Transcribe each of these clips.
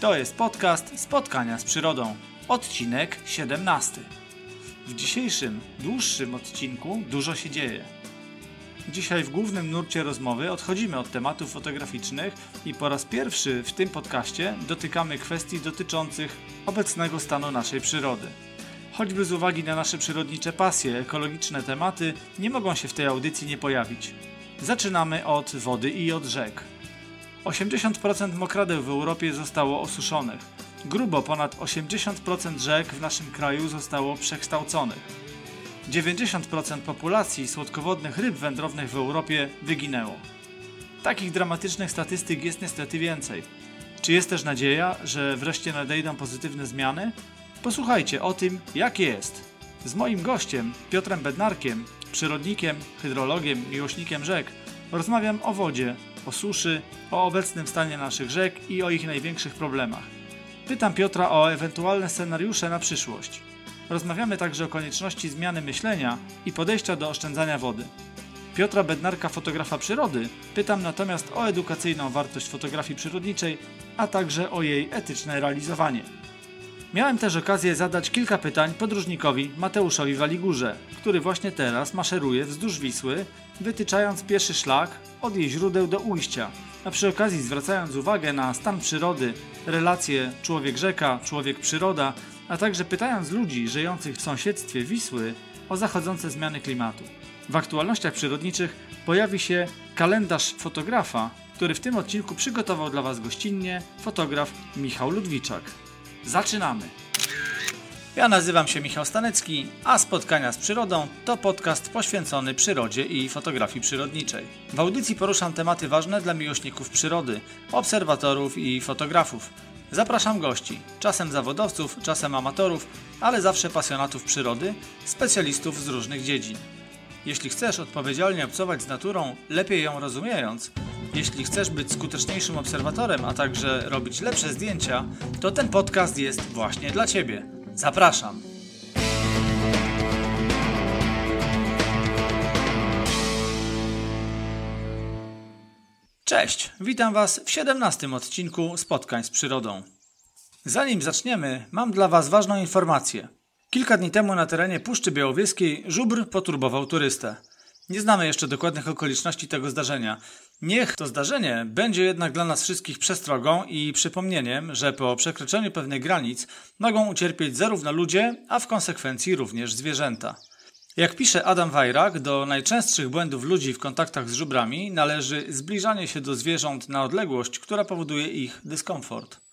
To jest podcast Spotkania z Przyrodą, odcinek 17. W dzisiejszym, dłuższym odcinku dużo się dzieje. Dzisiaj w głównym nurcie rozmowy odchodzimy od tematów fotograficznych i po raz pierwszy w tym podcaście dotykamy kwestii dotyczących obecnego stanu naszej przyrody. Choćby z uwagi na nasze przyrodnicze pasje, ekologiczne tematy nie mogą się w tej audycji nie pojawić. Zaczynamy od wody i od rzek. 80% mokradeł w Europie zostało osuszonych. Grubo ponad 80% rzek w naszym kraju zostało przekształconych. 90% populacji słodkowodnych ryb wędrownych w Europie wyginęło. Takich dramatycznych statystyk jest niestety więcej. Czy jest też nadzieja, że wreszcie nadejdą pozytywne zmiany? Posłuchajcie o tym, jak jest. Z moim gościem, Piotrem Bednarkiem, przyrodnikiem, hydrologiem, miłośnikiem rzek, rozmawiam o wodzie, o suszy, o obecnym stanie naszych rzek i o ich największych problemach. Pytam Piotra o ewentualne scenariusze na przyszłość. Rozmawiamy także o konieczności zmiany myślenia i podejścia do oszczędzania wody. Piotra Bednarka, fotografa przyrody, pytam natomiast o edukacyjną wartość fotografii przyrodniczej, a także o jej etyczne realizowanie. Miałem też okazję zadać kilka pytań podróżnikowi Mateuszowi Waligurze, który właśnie teraz maszeruje wzdłuż Wisły, wytyczając pieszy szlak od jej źródeł do ujścia, a przy okazji zwracając uwagę na stan przyrody, relacje człowiek-rzeka, człowiek-przyroda, a także pytając ludzi żyjących w sąsiedztwie Wisły o zachodzące zmiany klimatu. W aktualnościach przyrodniczych pojawi się kalendarz fotografa, który w tym odcinku przygotował dla Was gościnnie fotograf Michał Ludwiczak. Zaczynamy! Ja nazywam się Michał Stanecki, a Spotkania z Przyrodą to podcast poświęcony przyrodzie i fotografii przyrodniczej. W audycji poruszam tematy ważne dla miłośników przyrody, obserwatorów i fotografów. Zapraszam gości, czasem zawodowców, czasem amatorów, ale zawsze pasjonatów przyrody, specjalistów z różnych dziedzin. Jeśli chcesz odpowiedzialnie obcować z naturą, lepiej ją rozumiejąc, jeśli chcesz być skuteczniejszym obserwatorem, a także robić lepsze zdjęcia, to ten podcast jest właśnie dla Ciebie. Zapraszam! Cześć, witam Was w 17 odcinku Spotkań z Przyrodą. Zanim zaczniemy, mam dla Was ważną informację. Kilka dni temu na terenie Puszczy Białowieskiej żubr poturbował turystę. Nie znamy jeszcze dokładnych okoliczności tego zdarzenia. Niech to zdarzenie będzie jednak dla nas wszystkich przestrogą i przypomnieniem, że po przekroczeniu pewnych granic mogą ucierpieć zarówno ludzie, a w konsekwencji również zwierzęta. Jak pisze Adam Wajrak, do najczęstszych błędów ludzi w kontaktach z żubrami należy zbliżanie się do zwierząt na odległość, która powoduje ich dyskomfort.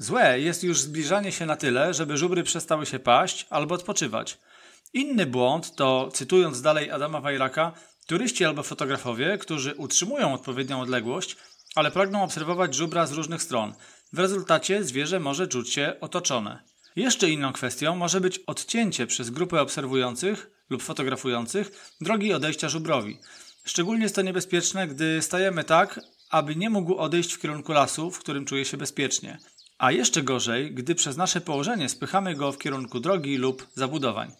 Złe jest już zbliżanie się na tyle, żeby żubry przestały się paść albo odpoczywać. Inny błąd to, cytując dalej Adama Wajraka, turyści albo fotografowie, którzy utrzymują odpowiednią odległość, ale pragną obserwować żubra z różnych stron. W rezultacie zwierzę może czuć się otoczone. Jeszcze inną kwestią może być odcięcie przez grupę obserwujących lub fotografujących drogi odejścia żubrowi. Szczególnie jest to niebezpieczne, gdy stajemy tak, aby nie mógł odejść w kierunku lasu, w którym czuje się bezpiecznie. A jeszcze gorzej, gdy przez nasze położenie spychamy go w kierunku drogi lub zabudowań.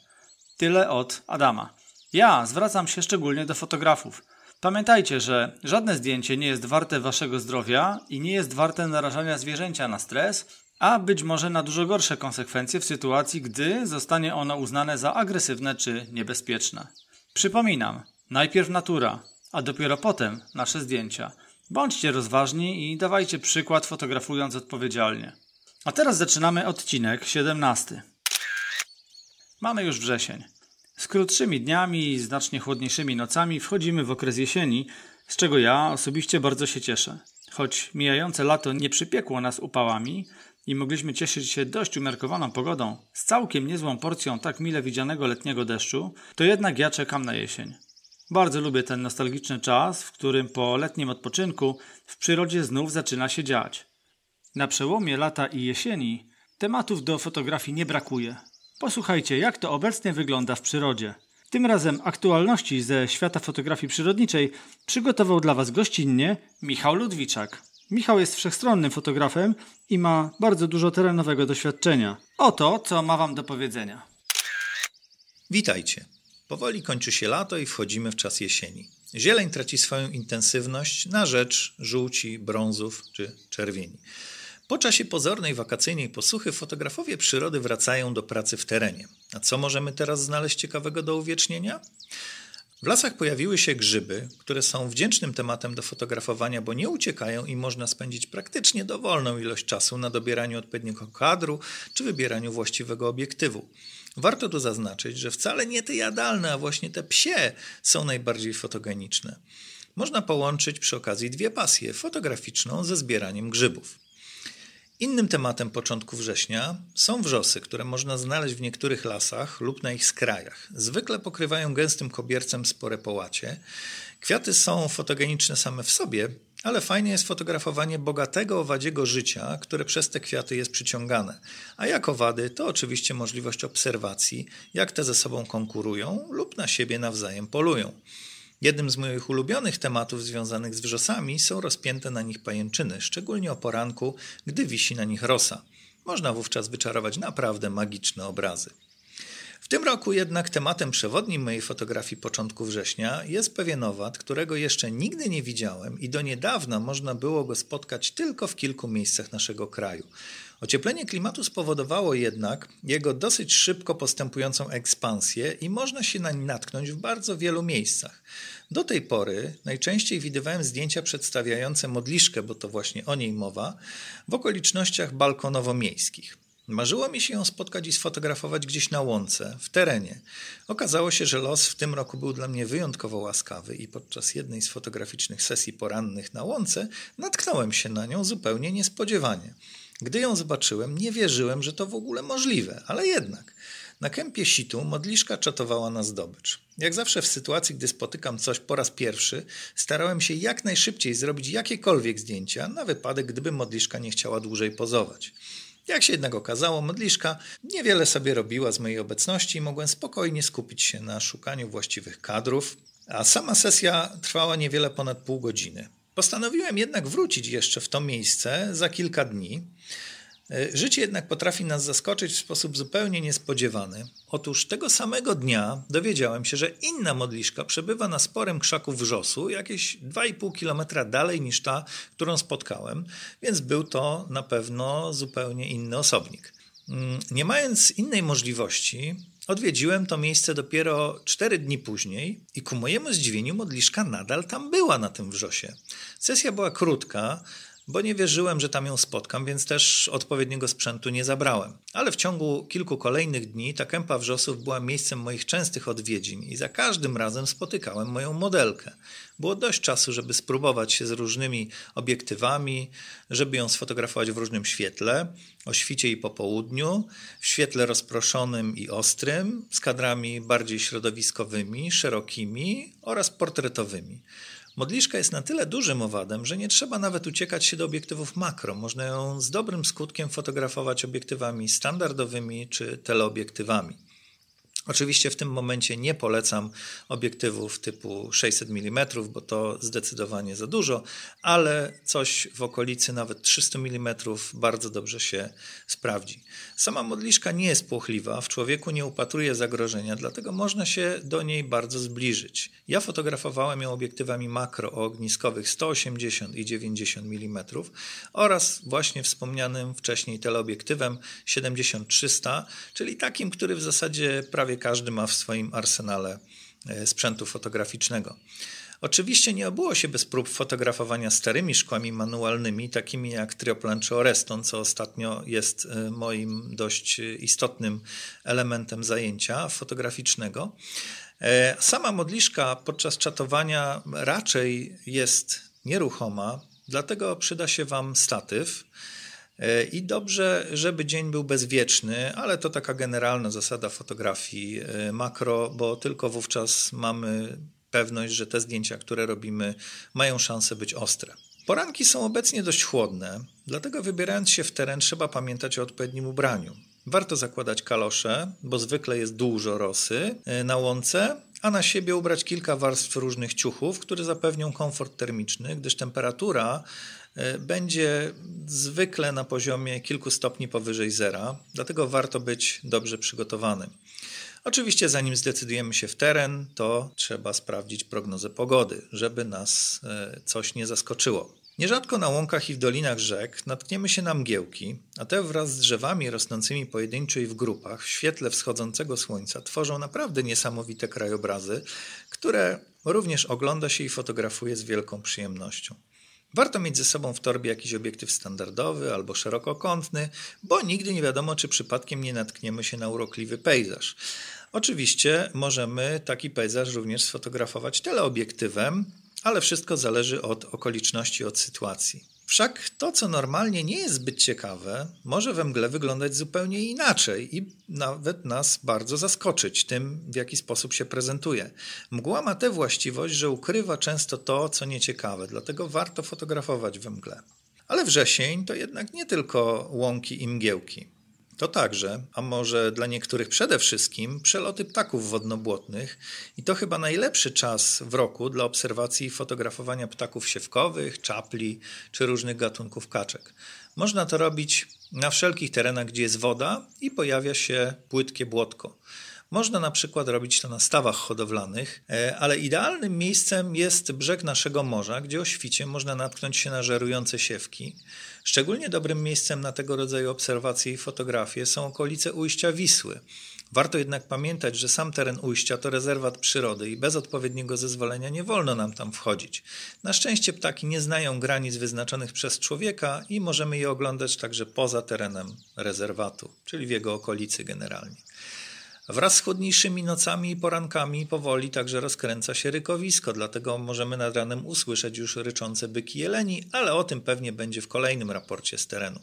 Tyle od Adama. Ja zwracam się szczególnie do fotografów. Pamiętajcie, że żadne zdjęcie nie jest warte waszego zdrowia i nie jest warte narażania zwierzęcia na stres, a być może na dużo gorsze konsekwencje w sytuacji, gdy zostanie ono uznane za agresywne czy niebezpieczne. Przypominam, najpierw natura, a dopiero potem nasze zdjęcia. Bądźcie rozważni i dawajcie przykład fotografując odpowiedzialnie. A teraz zaczynamy odcinek 17. Mamy już wrzesień. Z krótszymi dniami i znacznie chłodniejszymi nocami wchodzimy w okres jesieni, z czego ja osobiście bardzo się cieszę. Choć mijające lato nie przypiekło nas upałami i mogliśmy cieszyć się dość umiarkowaną pogodą, z całkiem niezłą porcją tak mile widzianego letniego deszczu, to jednak ja czekam na jesień. Bardzo lubię ten nostalgiczny czas, w którym po letnim odpoczynku w przyrodzie znów zaczyna się dziać. Na przełomie lata i jesieni tematów do fotografii nie brakuje. Posłuchajcie, jak to obecnie wygląda w przyrodzie. Tym razem aktualności ze świata fotografii przyrodniczej przygotował dla Was gościnnie Michał Ludwiczak. Michał jest wszechstronnym fotografem i ma bardzo dużo terenowego doświadczenia. Oto, co ma Wam do powiedzenia. Witajcie. Powoli kończy się lato i wchodzimy w czas jesieni. Zieleń traci swoją intensywność na rzecz żółci, brązów czy czerwieni. Po czasie pozornej wakacyjnej posłuchy fotografowie przyrody wracają do pracy w terenie. A co możemy teraz znaleźć ciekawego do uwiecznienia? W lasach pojawiły się grzyby, które są wdzięcznym tematem do fotografowania, bo nie uciekają i można spędzić praktycznie dowolną ilość czasu na dobieraniu odpowiedniego kadru czy wybieraniu właściwego obiektywu. Warto tu zaznaczyć, że wcale nie te jadalne, a właśnie te psie są najbardziej fotogeniczne. Można połączyć przy okazji dwie pasje fotograficzną ze zbieraniem grzybów. Innym tematem początku września są wrzosy, które można znaleźć w niektórych lasach lub na ich skrajach. Zwykle pokrywają gęstym kobiercem spore połacie. Kwiaty są fotogeniczne same w sobie, ale fajnie jest fotografowanie bogatego owadziego życia, które przez te kwiaty jest przyciągane. A jak owady, to oczywiście możliwość obserwacji, jak te ze sobą konkurują lub na siebie nawzajem polują. Jednym z moich ulubionych tematów związanych z wrzosami są rozpięte na nich pajęczyny, szczególnie o poranku, gdy wisi na nich rosa. Można wówczas wyczarować naprawdę magiczne obrazy. W tym roku jednak tematem przewodnim mojej fotografii początku września jest pewien owad, którego jeszcze nigdy nie widziałem i do niedawna można było go spotkać tylko w kilku miejscach naszego kraju. Ocieplenie klimatu spowodowało jednak jego dosyć szybko postępującą ekspansję i można się na nim natknąć w bardzo wielu miejscach. Do tej pory najczęściej widywałem zdjęcia przedstawiające modliszkę, bo to właśnie o niej mowa, w okolicznościach balkonowo-miejskich. Marzyło mi się ją spotkać i sfotografować gdzieś na łące, w terenie. Okazało się, że los w tym roku był dla mnie wyjątkowo łaskawy i podczas jednej z fotograficznych sesji porannych na łące natknąłem się na nią zupełnie niespodziewanie. Gdy ją zobaczyłem, nie wierzyłem, że to w ogóle możliwe, ale jednak. Na kępie situ modliszka czatowała na zdobycz. Jak zawsze w sytuacji, gdy spotykam coś po raz pierwszy, starałem się jak najszybciej zrobić jakiekolwiek zdjęcia, na wypadek, gdyby modliszka nie chciała dłużej pozować. Jak się jednak okazało, modliszka niewiele sobie robiła z mojej obecności i mogłem spokojnie skupić się na szukaniu właściwych kadrów, a sama sesja trwała niewiele ponad pół godziny. Postanowiłem jednak wrócić jeszcze w to miejsce za kilka dni. E, życie jednak potrafi nas zaskoczyć w sposób zupełnie niespodziewany. Otóż tego samego dnia dowiedziałem się, że inna modliszka przebywa na sporym krzaku wrzosu, jakieś 2,5 km dalej niż ta, którą spotkałem, więc był to na pewno zupełnie inny osobnik. Mm, nie mając innej możliwości, Odwiedziłem to miejsce dopiero cztery dni później i ku mojemu zdziwieniu modliszka nadal tam była na tym wrzosie. Sesja była krótka, bo nie wierzyłem, że tam ją spotkam, więc też odpowiedniego sprzętu nie zabrałem. Ale w ciągu kilku kolejnych dni ta kępa wrzosów była miejscem moich częstych odwiedzin i za każdym razem spotykałem moją modelkę. Było dość czasu, żeby spróbować się z różnymi obiektywami, żeby ją sfotografować w różnym świetle, o świcie i po południu, w świetle rozproszonym i ostrym, z kadrami bardziej środowiskowymi, szerokimi oraz portretowymi. Modliszka jest na tyle dużym owadem, że nie trzeba nawet uciekać się do obiektywów makro. Można ją z dobrym skutkiem fotografować obiektywami standardowymi czy teleobiektywami. Oczywiście w tym momencie nie polecam obiektywów typu 600 mm, bo to zdecydowanie za dużo, ale coś w okolicy nawet 300 mm bardzo dobrze się sprawdzi. Sama modliszka nie jest płochliwa, w człowieku nie upatruje zagrożenia, dlatego można się do niej bardzo zbliżyć. Ja fotografowałem ją obiektywami makro o ogniskowych 180 i 90 mm oraz właśnie wspomnianym wcześniej teleobiektywem 70-300, czyli takim, który w zasadzie prawie każdy ma w swoim arsenale e, sprzętu fotograficznego. Oczywiście nie obyło się bez prób fotografowania starymi szkłami manualnymi, takimi jak Trioplan czy Oreston, co ostatnio jest e, moim dość istotnym elementem zajęcia fotograficznego. E, sama modliszka podczas czatowania raczej jest nieruchoma, dlatego przyda się Wam statyw. E, I dobrze, żeby dzień był bezwieczny, ale to taka generalna zasada fotografii e, makro, bo tylko wówczas mamy pewność, że te zdjęcia, które robimy, mają szansę być ostre. Poranki są obecnie dość chłodne, dlatego wybierając się w teren trzeba pamiętać o odpowiednim ubraniu. Warto zakładać kalosze, bo zwykle jest dużo rosy e, na łące, a na siebie ubrać kilka warstw różnych ciuchów, które zapewnią komfort termiczny, gdyż temperatura będzie zwykle na poziomie kilku stopni powyżej zera, dlatego warto być dobrze przygotowanym. Oczywiście, zanim zdecydujemy się w teren, to trzeba sprawdzić prognozę pogody, żeby nas e, coś nie zaskoczyło. Nierzadko na łąkach i w dolinach rzek natkniemy się na mgiełki, a te wraz z drzewami rosnącymi pojedynczo i w grupach w świetle wschodzącego słońca tworzą naprawdę niesamowite krajobrazy, które również ogląda się i fotografuje z wielką przyjemnością. Warto mieć ze sobą w torbie jakiś obiektyw standardowy albo szerokokątny, bo nigdy nie wiadomo, czy przypadkiem nie natkniemy się na urokliwy pejzaż. Oczywiście możemy taki pejzaż również sfotografować teleobiektywem, ale wszystko zależy od okoliczności, od sytuacji. Wszak to, co normalnie nie jest zbyt ciekawe, może we mgle wyglądać zupełnie inaczej i nawet nas bardzo zaskoczyć tym, w jaki sposób się prezentuje. Mgła ma tę właściwość, że ukrywa często to, co nieciekawe, dlatego warto fotografować we mgle. Ale wrzesień to jednak nie tylko łąki i mgiełki. To także, a może dla niektórych przede wszystkim, przeloty ptaków wodnobłotnych i to chyba najlepszy czas w roku dla obserwacji i fotografowania ptaków siewkowych, czapli czy różnych gatunków kaczek. Można to robić na wszelkich terenach, gdzie jest woda i pojawia się płytkie błotko. Można na przykład robić to na stawach hodowlanych, e, ale idealnym miejscem jest brzeg naszego morza, gdzie o świcie można natknąć się na żerujące siewki. Szczególnie dobrym miejscem na tego rodzaju obserwacje i fotografie są okolice ujścia Wisły. Warto jednak pamiętać, że sam teren ujścia to rezerwat przyrody i bez odpowiedniego zezwolenia nie wolno nam tam wchodzić. Na szczęście ptaki nie znają granic wyznaczonych przez człowieka i możemy je oglądać także poza terenem rezerwatu, czyli w jego okolicy generalnie. Wraz z chłodniejszymi nocami i porankami powoli także rozkręca się rykowisko, dlatego możemy nad ranem usłyszeć już ryczące byki jeleni, ale o tym pewnie będzie w kolejnym raporcie z terenu.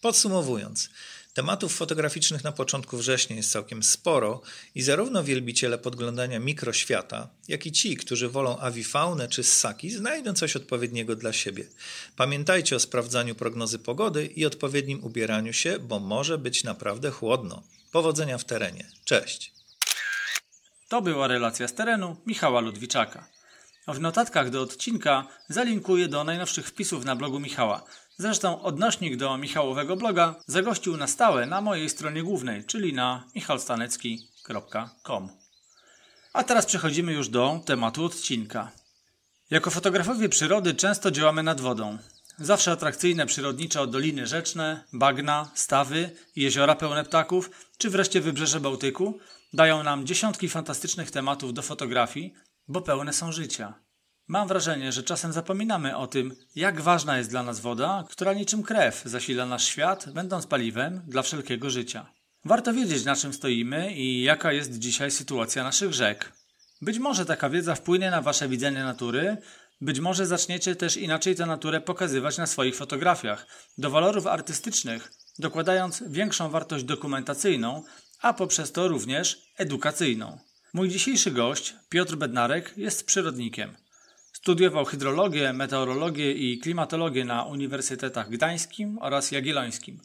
Podsumowując, tematów fotograficznych na początku września jest całkiem sporo i zarówno wielbiciele podglądania mikroświata, jak i ci, którzy wolą awifaunę czy ssaki, znajdą coś odpowiedniego dla siebie. Pamiętajcie o sprawdzaniu prognozy pogody i odpowiednim ubieraniu się, bo może być naprawdę chłodno. Powodzenia w terenie. Cześć. To była relacja z terenu Michała Ludwiczaka. W notatkach do odcinka zalinkuję do najnowszych wpisów na blogu Michała. Zresztą odnośnik do Michałowego bloga zagościł na stałe na mojej stronie głównej, czyli na michalstanecki.com. A teraz przechodzimy już do tematu odcinka. Jako fotografowie przyrody często działamy nad wodą. Zawsze atrakcyjne przyrodniczo doliny rzeczne, bagna, stawy, jeziora pełne ptaków, czy wreszcie wybrzeże Bałtyku dają nam dziesiątki fantastycznych tematów do fotografii, bo pełne są życia. Mam wrażenie, że czasem zapominamy o tym, jak ważna jest dla nas woda, która niczym krew zasila nasz świat, będąc paliwem dla wszelkiego życia. Warto wiedzieć, na czym stoimy i jaka jest dzisiaj sytuacja naszych rzek. Być może taka wiedza wpłynie na Wasze widzenie natury, być może zaczniecie też inaczej tę naturę pokazywać na swoich fotografiach, do walorów artystycznych, dokładając większą wartość dokumentacyjną, a poprzez to również edukacyjną. Mój dzisiejszy gość, Piotr Bednarek, jest przyrodnikiem. Studiował hydrologię, meteorologię i klimatologię na Uniwersytetach Gdańskim oraz Jagiellońskim.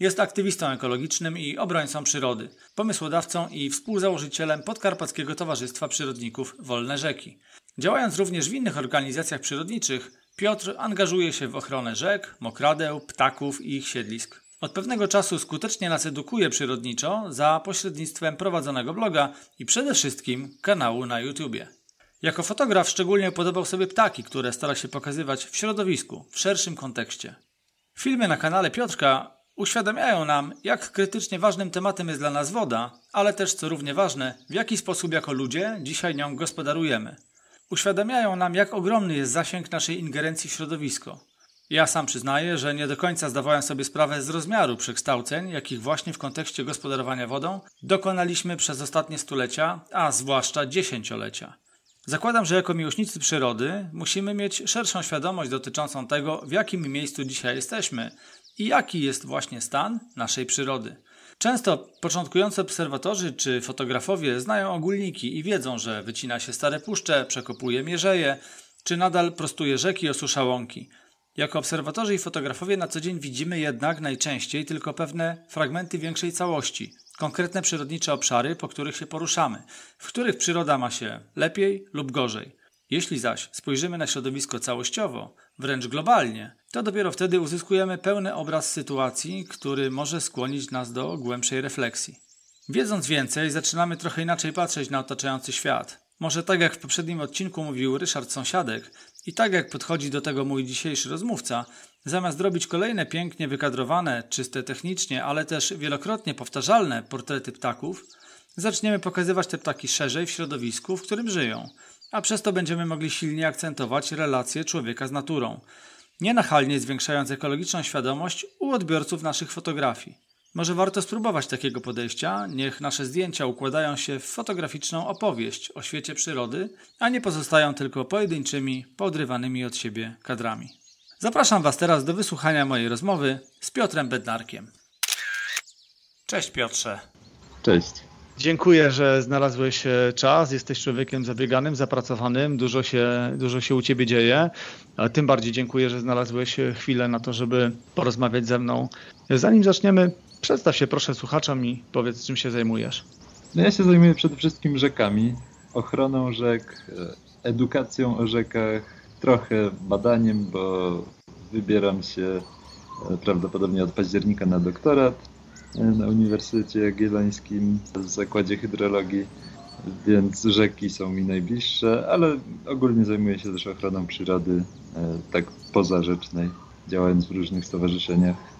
Jest aktywistą ekologicznym i obrońcą przyrody, pomysłodawcą i współzałożycielem Podkarpackiego Towarzystwa Przyrodników Wolne Rzeki. Działając również w innych organizacjach przyrodniczych, Piotr angażuje się w ochronę rzek, mokradeł, ptaków i ich siedlisk. Od pewnego czasu skutecznie nas edukuje przyrodniczo za pośrednictwem prowadzonego bloga i przede wszystkim kanału na YouTubie. Jako fotograf szczególnie podobał sobie ptaki, które stara się pokazywać w środowisku, w szerszym kontekście. Filmy na kanale Piotrka uświadamiają nam, jak krytycznie ważnym tematem jest dla nas woda, ale też, co równie ważne, w jaki sposób jako ludzie dzisiaj nią gospodarujemy. Uświadamiają nam, jak ogromny jest zasięg naszej ingerencji w środowisko. Ja sam przyznaję, że nie do końca zdawałem sobie sprawę z rozmiaru przekształceń, jakich właśnie w kontekście gospodarowania wodą dokonaliśmy przez ostatnie stulecia, a zwłaszcza dziesięciolecia. Zakładam, że jako miłośnicy przyrody musimy mieć szerszą świadomość dotyczącą tego, w jakim miejscu dzisiaj jesteśmy i jaki jest właśnie stan naszej przyrody. Często początkujący obserwatorzy czy fotografowie znają ogólniki i wiedzą, że wycina się stare puszcze, przekopuje mierzeje, czy nadal prostuje rzeki, osusza łąki. Jako obserwatorzy i fotografowie na co dzień widzimy jednak najczęściej tylko pewne fragmenty większej całości, konkretne przyrodnicze obszary, po których się poruszamy, w których przyroda ma się lepiej lub gorzej. Jeśli zaś spojrzymy na środowisko całościowo, wręcz globalnie, to dopiero wtedy uzyskujemy pełny obraz sytuacji, który może skłonić nas do głębszej refleksji. Wiedząc więcej, zaczynamy trochę inaczej patrzeć na otaczający świat. Może tak jak w poprzednim odcinku mówił Ryszard Sąsiadek, I tak jak podchodzi do tego mój dzisiejszy rozmówca, zamiast robić kolejne pięknie wykadrowane, czyste technicznie, ale też wielokrotnie powtarzalne portrety ptaków, zaczniemy pokazywać te ptaki szerzej w środowisku, w którym żyją, a przez to będziemy mogli silnie akcentować relacje człowieka z naturą, nienachalnie zwiększając ekologiczną świadomość u odbiorców naszych fotografii. Może warto spróbować takiego podejścia, niech nasze zdjęcia układają się w fotograficzną opowieść o świecie przyrody, a nie pozostają tylko pojedynczymi, podrywanymi od siebie kadrami. Zapraszam Was teraz do wysłuchania mojej rozmowy z Piotrem Bednarkiem. Cześć Piotrze. Cześć. Dziękuję, że znalazłeś e, czas. Jesteś człowiekiem zabieganym, zapracowanym, dużo się, dużo się u ciebie dzieje. Tym bardziej dziękuję, że znalazłeś e, chwilę na to, żeby porozmawiać ze mną. Zanim zaczniemy, przedstaw się proszę słuchaczom i powiedz, czym się zajmujesz. No ja się zajmuję przede wszystkim rzekami, ochroną rzek, e, edukacją o rzekach, trochę badaniem, bo wybieram się prawdopodobnie od października na doktorat na Uniwersytecie Jagiellońskim w Zakładzie Hydrologii, więc rzeki są mi najbliższe, ale ogólnie zajmuję się też ochroną przyrody, e, tak pozarzecznej, działając w różnych stowarzyszeniach.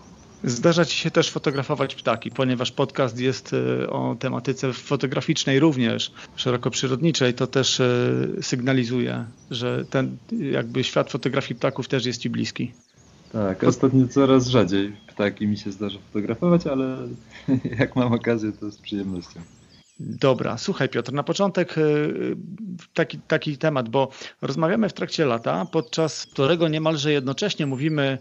Zdarza Ci się też fotografować ptaki, ponieważ podcast jest e, o tematyce fotograficznej również, szeroko przyrodniczej, to też e, sygnalizuje, że ten jakby świat fotografii ptaków też jest Ci bliski. Tak, ostatnio coraz rzadziej ptaki mi się zdarza fotografować, ale jak mam okazję, to z przyjemnością. Dobra, słuchaj Piotr, na początek y, taki, taki temat, bo rozmawiamy w trakcie lata, podczas którego niemalże jednocześnie mówimy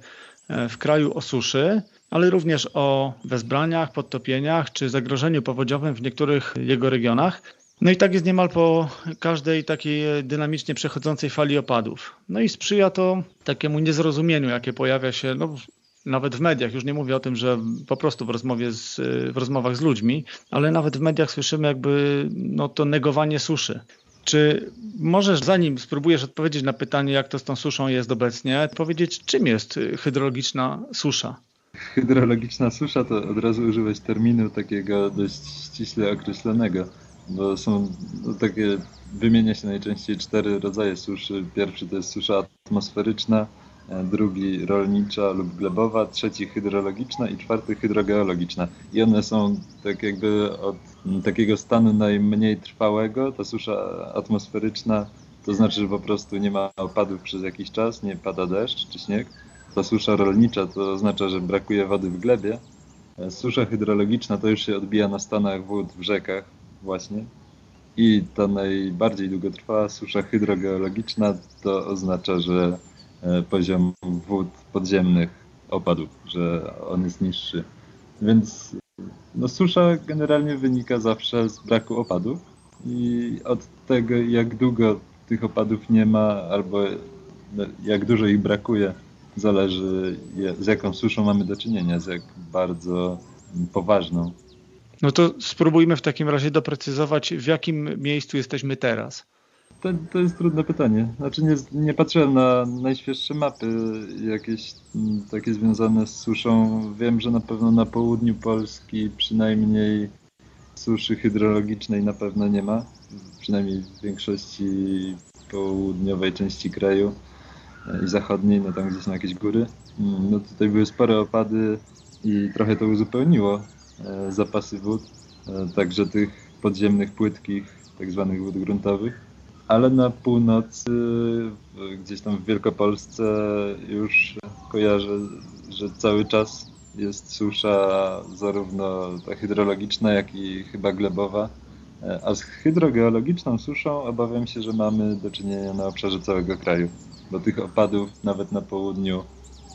e, w kraju o suszy, ale również o wezbraniach, podtopieniach czy zagrożeniu powodziowym w niektórych jego regionach. No i tak jest niemal po każdej takiej dynamicznie przechodzącej fali opadów. No i sprzyja to takiemu niezrozumieniu, jakie pojawia się no, nawet w mediach, już nie mówię o tym, że po prostu w rozmowie z, w rozmowach z ludźmi, ale nawet w mediach słyszymy jakby no, to negowanie suszy. Czy możesz, zanim spróbujesz odpowiedzieć na pytanie, jak to z tą suszą jest obecnie, powiedzieć, czym jest hydrologiczna susza? Hydrologiczna susza to od razu używać terminu takiego dość ściśle określonego, bo są no, takie, wymienia się najczęściej cztery rodzaje suszy. Pierwszy to jest susza atmosferyczna, E, drugi rolnicza lub glebowa, trzeci hydrologiczna i czwarty hydrogeologiczna. I one są tak jakby od takiego stanu najmniej trwałego, ta susza atmosferyczna, to znaczy, że po prostu nie ma opadów przez jakiś czas, nie pada deszcz czy śnieg. Ta susza rolnicza to oznacza, że brakuje wody w glebie. E, susza hydrologiczna to już się odbija na stanach wód w rzekach właśnie. I ta najbardziej długotrwała susza hydrogeologiczna to oznacza, że E, poziom wód podziemnych opadł, że on jest niższy. Więc no, susza generalnie wynika zawsze z braku opadów i od tego, jak długo tych opadów nie ma, albo no, jak dużo ich brakuje, zależy z jaką suszą mamy do czynienia, z jak bardzo poważną. No to spróbujmy w takim razie doprecyzować, w jakim miejscu jesteśmy teraz. To, to jest trudne pytanie. Znaczy nie, nie patrzyłem na najświeższe mapy jakieś takie związane z suszą. Wiem, że na pewno na południu Polski przynajmniej suszy hydrologicznej na pewno nie ma. Przynajmniej w większości południowej części kraju i zachodniej, no tam gdzieś na jakieś góry. Mm, no tutaj były spore opady i trochę to uzupełniło e, zapasy wód, e, także tych podziemnych, płytkich, tak zwanych wód gruntowych ale na północy, gdzieś tam w Wielkopolsce już kojarzę, że cały czas jest susza zarówno ta hydrologiczna, jak i chyba glebowa. A z hydrogeologiczną suszą obawiam się, że mamy do czynienia na obszarze całego kraju, bo tych opadów nawet na południu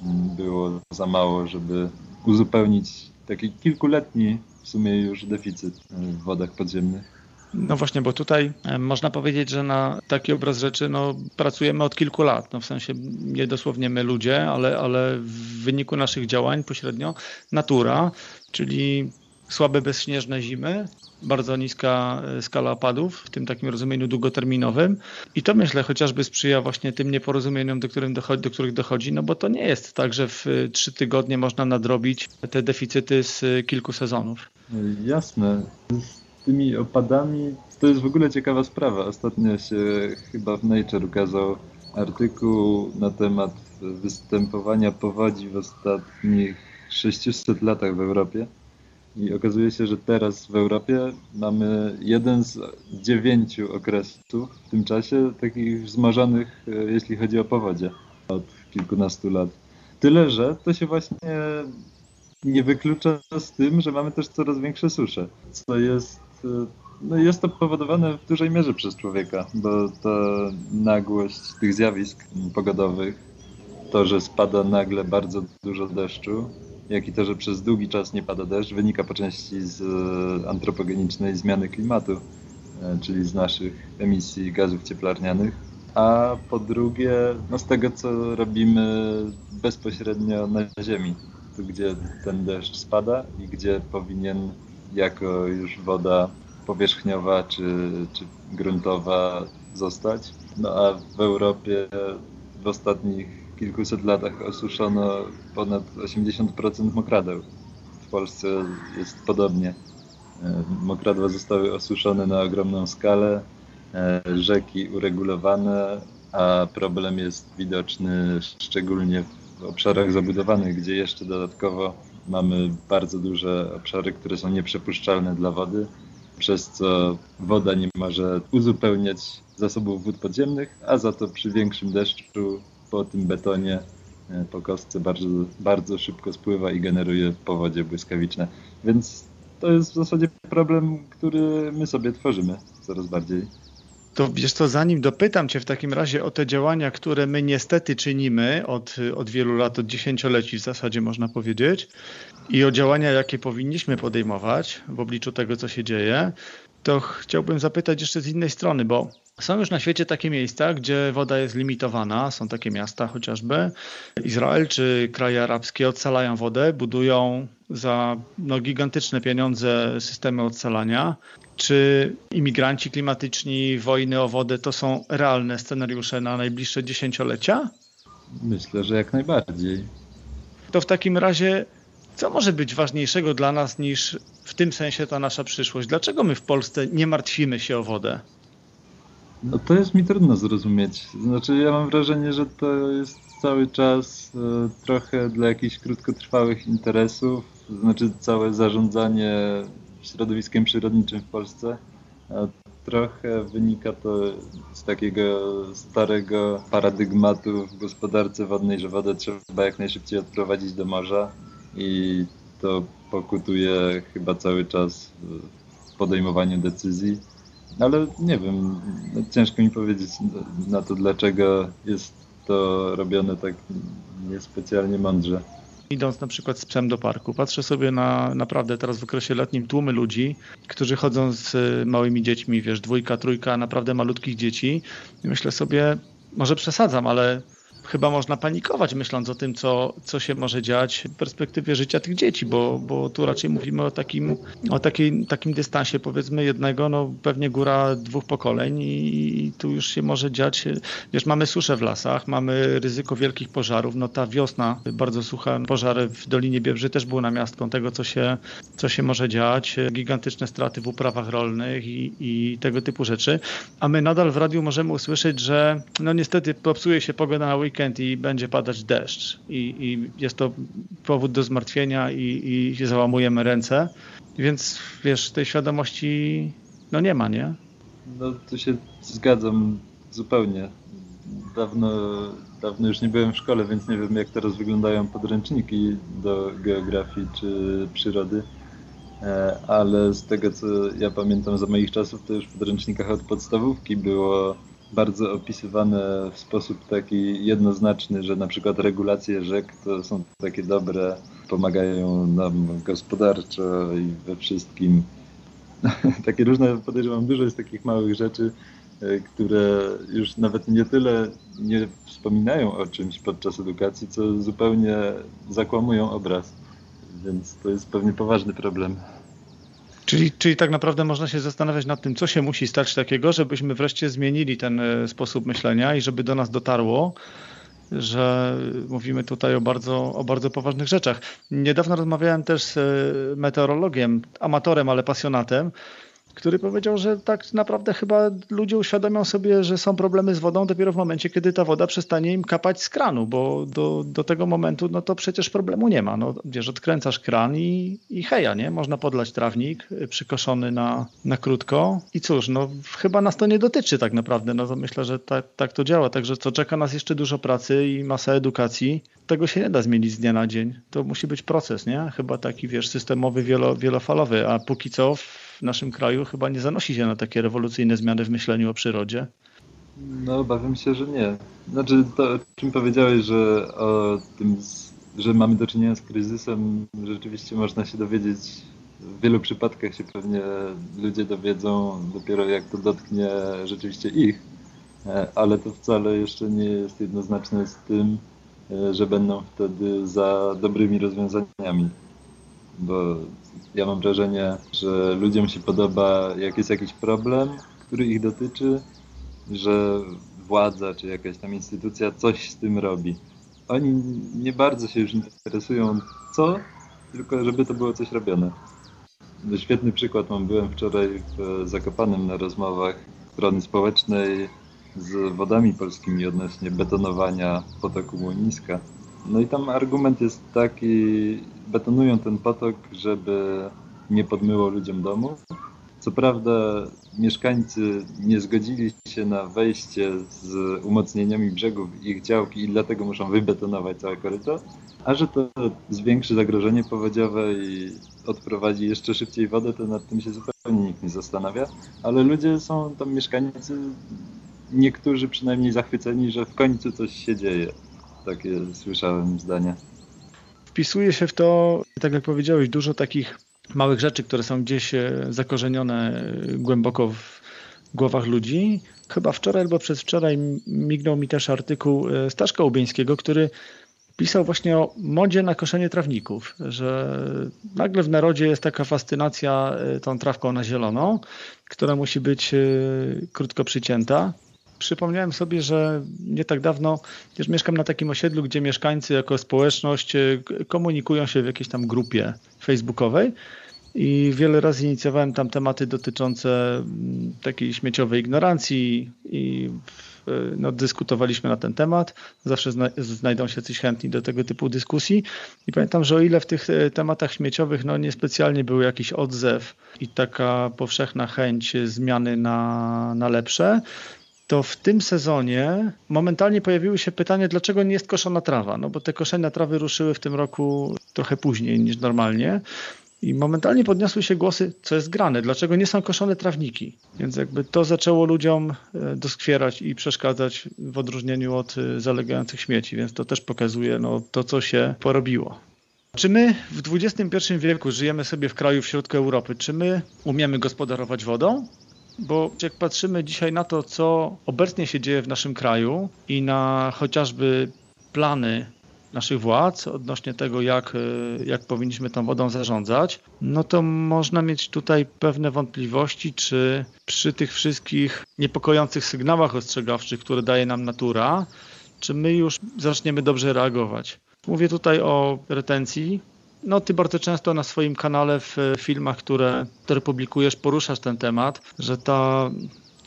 mm, było za mało, żeby uzupełnić taki kilkuletni w sumie już deficyt w wodach podziemnych. No właśnie, bo tutaj e, można powiedzieć, że na taki obraz rzeczy no, pracujemy od kilku lat. No w sensie nie dosłownie my ludzie, ale, ale w wyniku naszych działań pośrednio natura, czyli słabe bezśnieżne zimy, bardzo niska e, skala opadów, w tym takim rozumieniu długoterminowym. I to myślę chociażby sprzyja właśnie tym nieporozumieniom, do, którym dochodzi, do których dochodzi, no bo to nie jest tak, że w e, trzy tygodnie można nadrobić te deficyty z kilku sezonów. Jasne tymi opadami to jest w ogóle ciekawa sprawa. Ostatnio się chyba w Nature ukazał artykuł na temat występowania powodzi w ostatnich 600 latach w Europie. I okazuje się, że teraz w Europie mamy jeden z dziewięciu okresów w tym czasie takich wzmożonych, e, jeśli chodzi o powodzie od kilkunastu lat. Tyle, że to się właśnie nie wyklucza z tym, że mamy też coraz większe susze, co jest, e, no jest to powodowane w dużej mierze przez człowieka, bo ta nagłość tych zjawisk pogodowych, to, że spada nagle bardzo dużo deszczu, jak i to, że przez długi czas nie pada deszcz, wynika po części z e, antropogenicznej zmiany klimatu, e, czyli z naszych emisji gazów cieplarnianych, a po drugie no z tego, co robimy bezpośrednio na Ziemi, tu gdzie ten deszcz spada i gdzie powinien jako już woda powierzchniowa czy, czy gruntowa zostać. No a w Europie w ostatnich kilkuset latach osuszono ponad 80% mokradeł. W Polsce jest podobnie. E, mokradła zostały osuszone na ogromną skalę, e, rzeki uregulowane, a problem jest widoczny szczególnie w obszarach zabudowanych, gdzie jeszcze dodatkowo mamy bardzo duże obszary, które są nieprzepuszczalne dla wody, przez co woda nie może uzupełniać zasobów wód podziemnych, a za to przy większym deszczu po tym betonie, e, po kostce bardzo, bardzo szybko spływa i generuje powodzie błyskawiczne. Więc to jest w zasadzie problem, który my sobie tworzymy coraz bardziej. To wiesz co, zanim dopytam Cię w takim razie o te działania, które my niestety czynimy od, od wielu lat, od dziesięcioleci w zasadzie można powiedzieć, i o działania, jakie powinniśmy podejmować w obliczu tego, co się dzieje, to chciałbym zapytać jeszcze z innej strony, bo są już na świecie takie miejsca, gdzie woda jest limitowana, są takie miasta chociażby. Izrael czy kraje arabskie odsalają wodę, budują za no, gigantyczne pieniądze systemy odsalania. Czy imigranci klimatyczni, wojny o wodę to są realne scenariusze na najbliższe dziesięciolecia? Myślę, że jak najbardziej. To w takim razie, co może być ważniejszego dla nas niż w tym sensie ta nasza przyszłość? Dlaczego my w Polsce nie martwimy się o wodę? No to jest mi trudno zrozumieć. Znaczy ja mam wrażenie, że to jest cały czas e, trochę dla jakichś krótkotrwałych interesów, znaczy całe zarządzanie środowiskiem przyrodniczym w Polsce. Trochę wynika to z takiego starego paradygmatu w gospodarce wodnej, że wodę trzeba jak najszybciej odprowadzić do morza i to pokutuje chyba cały czas w podejmowaniu decyzji ale nie wiem, ciężko mi powiedzieć na to, dlaczego jest to robione tak niespecjalnie mądrze. Idąc na przykład z psem do parku, patrzę sobie na naprawdę teraz w okresie letnim tłumy ludzi, którzy chodzą z małymi dziećmi, wiesz, dwójka, trójka naprawdę malutkich dzieci i myślę sobie, może przesadzam, ale chyba można panikować, myśląc o tym, co, co się może dziać w perspektywie życia tych dzieci, bo, bo tu raczej mówimy o takim, o takiej, takim dystansie, powiedzmy, jednego, no pewnie góra dwóch pokoleń i tu już się może dziać. Wiesz, mamy suszę w lasach, mamy ryzyko wielkich pożarów. No ta wiosna, bardzo sucha, pożary w Dolinie Biebrzy też były namiastką tego, co się, co się może dziać. Gigantyczne straty w uprawach rolnych i, i tego typu rzeczy. A my nadal w radiu możemy usłyszeć, że no niestety popsuje się pogoda na weekend weekend i będzie padać deszcz i, i jest to powód do zmartwienia i, i załamujemy ręce, więc wiesz, tej świadomości no nie ma, nie? No tu się zgadzam zupełnie. Dawno, dawno już nie byłem w szkole, więc nie wiem jak teraz wyglądają podręczniki do geografii czy przyrody, e, ale z tego co ja pamiętam za moich czasów, to już w podręcznikach od podstawówki było bardzo opisywane w sposób taki jednoznaczny, że na przykład regulacje rzek to są takie dobre, pomagają nam gospodarczo i we wszystkim. takie różne, podejrzewam, dużo jest takich małych rzeczy, e, które już nawet nie tyle nie wspominają o czymś podczas edukacji, co zupełnie zakłamują obraz. Więc to jest pewnie poważny problem. Czyli, czyli tak naprawdę można się zastanawiać nad tym, co się musi stać takiego, żebyśmy wreszcie zmienili ten e, sposób myślenia i żeby do nas dotarło, że mówimy tutaj o bardzo, o bardzo poważnych rzeczach. Niedawno rozmawiałem też z e, meteorologiem, amatorem, ale pasjonatem, który powiedział, że tak naprawdę chyba ludzie uświadomią sobie, że są problemy z wodą dopiero w momencie, kiedy ta woda przestanie im kapać z kranu, bo do, do tego momentu no to przecież problemu nie ma. No, wiesz, odkręcasz kran i, i heja, nie? Można podlać trawnik przykoszony na, na krótko i cóż, no chyba nas to nie dotyczy tak naprawdę, no to myślę, że tak, tak to działa, także co czeka nas jeszcze dużo pracy i masa edukacji, tego się nie da zmienić z dnia na dzień. To musi być proces, nie? Chyba taki, wiesz, systemowy, wielo, wielofalowy, a póki co w naszym kraju chyba nie zanosi się na takie rewolucyjne zmiany w myśleniu o przyrodzie. No, obawiam się, że nie. Znaczy, to o czym powiedziałeś, że o tym, że mamy do czynienia z kryzysem, rzeczywiście można się dowiedzieć. W wielu przypadkach się pewnie ludzie dowiedzą dopiero jak to dotknie rzeczywiście ich, e, ale to wcale jeszcze nie jest jednoznaczne z tym, e, że będą wtedy za dobrymi rozwiązaniami. Bo ja mam wrażenie, że ludziom się podoba, jak jest jakiś problem, który ich dotyczy, że władza czy jakaś tam instytucja coś z tym robi. Oni nie bardzo się już interesują co, tylko żeby to było coś robione. Świetny przykład mam, byłem wczoraj w Zakopanem na rozmowach strony społecznej z wodami polskimi odnośnie betonowania potoku Młyniska. No i tam argument jest taki, betonują ten potok, żeby nie podmyło ludziom domu. Co prawda mieszkańcy nie zgodzili się na wejście z umocnieniami brzegów ich działki i dlatego muszą wybetonować całe koryto, a że to zwiększy zagrożenie powodziowe i odprowadzi jeszcze szybciej wodę, to nad tym się zupełnie nikt nie zastanawia, ale ludzie są tam mieszkańcy, niektórzy przynajmniej zachwyceni, że w końcu coś się dzieje. Takie słyszałem zdania. Wpisuje się w to, tak jak powiedziałeś, dużo takich małych rzeczy, które są gdzieś e, zakorzenione e, głęboko w głowach ludzi. Chyba wczoraj albo przedwczoraj mignął mi też artykuł e, Staszka Ubieńskiego, który pisał właśnie o modzie na koszenie trawników, że nagle w narodzie jest taka fascynacja tą trawką na zielono, która musi być krótko przycięta. Przypomniałem sobie, że nie tak dawno też mieszkam na takim osiedlu, gdzie mieszkańcy jako społeczność komunikują się w jakiejś tam grupie facebookowej i wiele razy inicjowałem tam tematy dotyczące mm, takiej śmieciowej ignorancji i no, dyskutowaliśmy na ten temat. Zawsze zna znajdą się coś chętni do tego typu dyskusji. I pamiętam, że o ile w tych e, tematach śmieciowych no, niespecjalnie był jakiś odzew i taka powszechna chęć zmiany na, na lepsze, to w tym sezonie momentalnie pojawiły się pytania, dlaczego nie jest koszona trawa. No bo te koszenia trawy ruszyły w tym roku trochę później niż normalnie. I momentalnie podniosły się głosy, co jest grane, dlaczego nie są koszone trawniki. Więc jakby to zaczęło ludziom e, doskwierać i przeszkadzać w odróżnieniu od e, zalegających śmieci, więc to też pokazuje no, to, co się porobiło. Czy my w XXI wieku żyjemy sobie w kraju w środku Europy? Czy my umiemy gospodarować wodą? Bo jak patrzymy dzisiaj na to, co obecnie się dzieje w naszym kraju i na chociażby plany naszych władz odnośnie tego, jak, e, jak powinniśmy tą wodą zarządzać, no to można mieć tutaj pewne wątpliwości, czy przy tych wszystkich niepokojących sygnałach ostrzegawczych, które daje nam natura, czy my już zaczniemy dobrze reagować. Mówię tutaj o retencji. No, ty bardzo często na swoim kanale w filmach, które, które publikujesz, poruszasz ten temat, że ta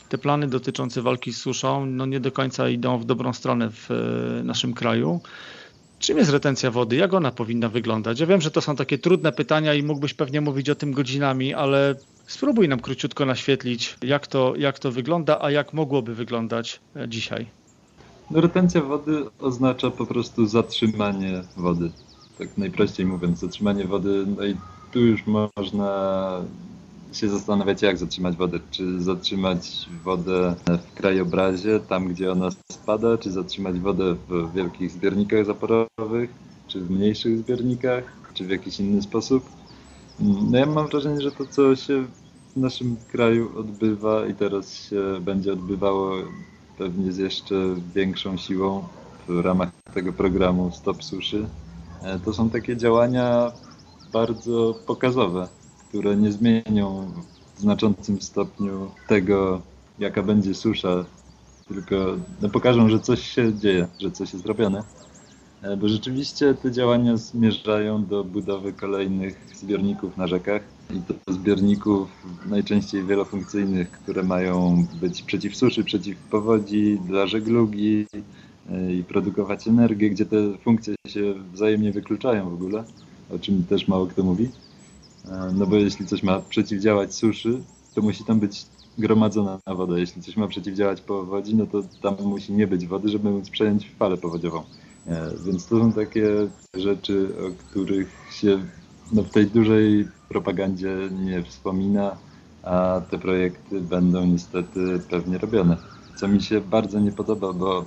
te plany dotyczące walki z suszą no nie do końca idą w dobrą stronę w e, naszym kraju. Czym jest retencja wody? Jak ona powinna wyglądać? Ja wiem, że to są takie trudne pytania i mógłbyś pewnie mówić o tym godzinami, ale spróbuj nam króciutko naświetlić, jak to, jak to wygląda, a jak mogłoby wyglądać e, dzisiaj. No, retencja wody oznacza po prostu zatrzymanie wody. Tak najprościej mówiąc, zatrzymanie wody. No i tu już można się zastanawiać, jak zatrzymać wodę. Czy zatrzymać wodę w krajobrazie, tam gdzie ona spada, czy zatrzymać wodę w wielkich zbiornikach zaporowych, czy w mniejszych zbiornikach, czy w jakiś inny sposób. No ja mam wrażenie, że to, co się w naszym kraju odbywa i teraz się będzie odbywało pewnie z jeszcze większą siłą w ramach tego programu Stop Suszy, to są takie działania bardzo pokazowe które nie zmienią w znaczącym stopniu tego, jaka będzie susza, tylko no, pokażą, że coś się dzieje, że coś jest robione. E, bo rzeczywiście te działania zmierzają do budowy kolejnych zbiorników na rzekach i to zbiorników najczęściej wielofunkcyjnych, które mają być przeciw suszy, przeciw powodzi, dla żeglugi e, i produkować energię, gdzie te funkcje się wzajemnie wykluczają w ogóle, o czym też mało kto mówi. E, no bo jeśli coś ma przeciwdziałać suszy, to musi tam być gromadzona woda. Jeśli coś ma przeciwdziałać powodzi, no to tam musi nie być wody, żeby móc przejąć falę powodziową. E, więc to są takie rzeczy, o których się no, w tej dużej propagandzie nie wspomina, a te projekty będą niestety pewnie robione. Co mi się bardzo nie podoba, bo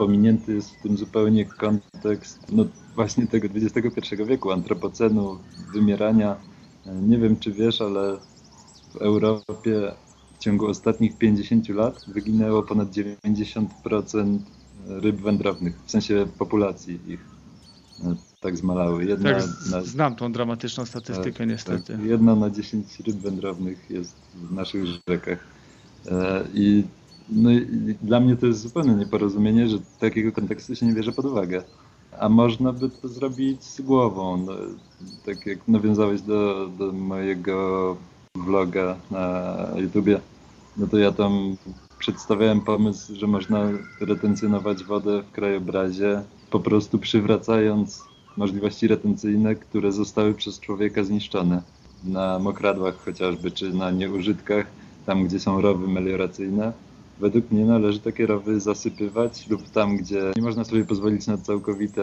pominięty jest w tym zupełnie kontekst no, właśnie tego XXI wieku, antropocenu, wymierania. E, nie wiem, czy wiesz, ale w Europie w ciągu ostatnich 50 lat wyginęło ponad 90% ryb wędrownych, w sensie populacji ich e, tak zmalały. Jedna tak, na, znam tą dramatyczną statystykę tak, niestety. Tak, jedna na 10 ryb wędrownych jest w naszych rzekach. E, I, no dla mnie to jest zupełnie nieporozumienie, że takiego kontekstu się nie bierze pod uwagę. A można by to zrobić z głową. No, tak jak nawiązałeś do, do mojego vloga na YouTubie, no to ja tam przedstawiałem pomysł, że można retencjonować wodę w krajobrazie, po prostu przywracając możliwości retencyjne, które zostały przez człowieka zniszczone. Na mokradłach chociażby, czy na nieużytkach, tam gdzie są rowy melioracyjne. Według mnie należy takie rowy zasypywać lub tam, gdzie nie można sobie pozwolić na całkowite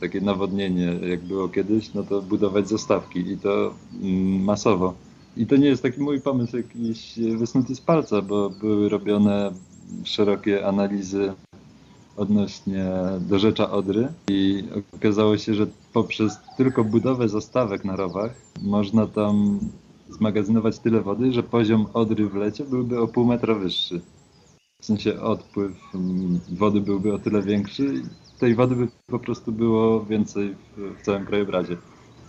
takie nawodnienie, jak było kiedyś, no to budować zastawki i to mm, masowo. I to nie jest taki mój pomysł jakiś wysnuty z palca, bo były robione szerokie analizy odnośnie do rzecza Odry i okazało się, że poprzez tylko budowę zastawek na rowach można tam zmagazynować tyle wody, że poziom Odry w lecie byłby o pół metra wyższy. W sensie odpływ wody byłby o tyle większy tej wody by po prostu było więcej w, w całym krajobrazie.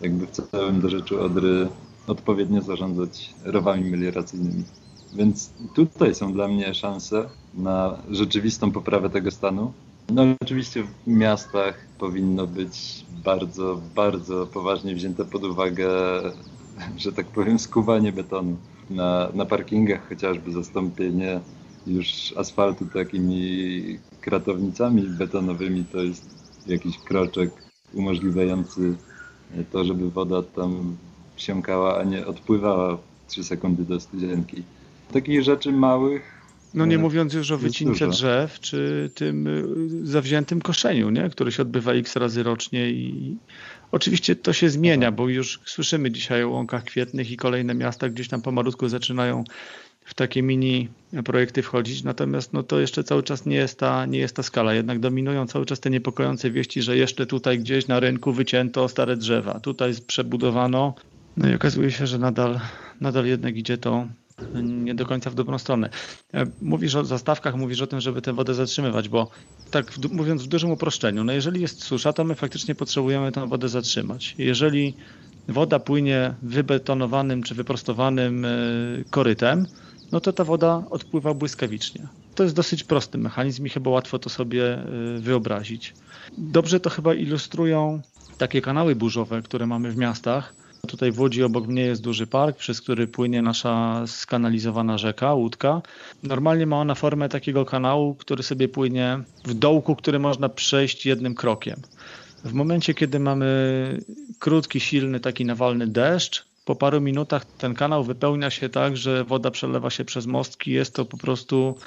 Jakby w całym dorzeczu Odry odpowiednio zarządzać rowami melioracyjnymi. Więc tutaj są dla mnie szanse na rzeczywistą poprawę tego stanu. No oczywiście w miastach powinno być bardzo, bardzo poważnie wzięte pod uwagę, że tak powiem, skuwanie betonu. Na, na parkingach chociażby zastąpienie już asfaltu takimi kratownicami betonowymi to jest jakiś kroczek umożliwiający to, żeby woda tam wsiąkała, a nie odpływała 3 sekundy do studzienki. Takich rzeczy małych. No nie e, mówiąc już o wycince drzew, czy tym y, zawziętym koszeniu, nie? które się odbywa x razy rocznie i oczywiście to się zmienia, bo już słyszymy dzisiaj o łąkach kwietnych i kolejne miasta gdzieś tam pomalutku zaczynają w takie mini projekty wchodzić, natomiast no to jeszcze cały czas nie jest, ta, nie jest ta skala, jednak dominują cały czas te niepokojące wieści, że jeszcze tutaj gdzieś na rynku wycięto stare drzewa, tutaj przebudowano no i okazuje się, że nadal, nadal jednak idzie to nie do końca w dobrą stronę. E, mówisz o zastawkach, mówisz o tym, żeby tę wodę zatrzymywać, bo tak w, mówiąc w dużym uproszczeniu, no jeżeli jest susza, to my faktycznie potrzebujemy tę wodę zatrzymać. Jeżeli woda płynie wybetonowanym czy wyprostowanym e, korytem, no to ta woda odpływa błyskawicznie. To jest dosyć prosty mechanizm i chyba łatwo to sobie e, wyobrazić. Dobrze to chyba ilustrują takie kanały burzowe, które mamy w miastach, Tutaj w Łodzi obok mnie jest duży park, przez który płynie nasza skanalizowana rzeka, łódka. Normalnie ma ona formę takiego kanału, który sobie płynie w dołku, który można przejść jednym krokiem. W momencie, kiedy mamy krótki, silny, taki nawalny deszcz, po paru minutach ten kanał wypełnia się tak, że woda przelewa się przez mostki. Jest to po prostu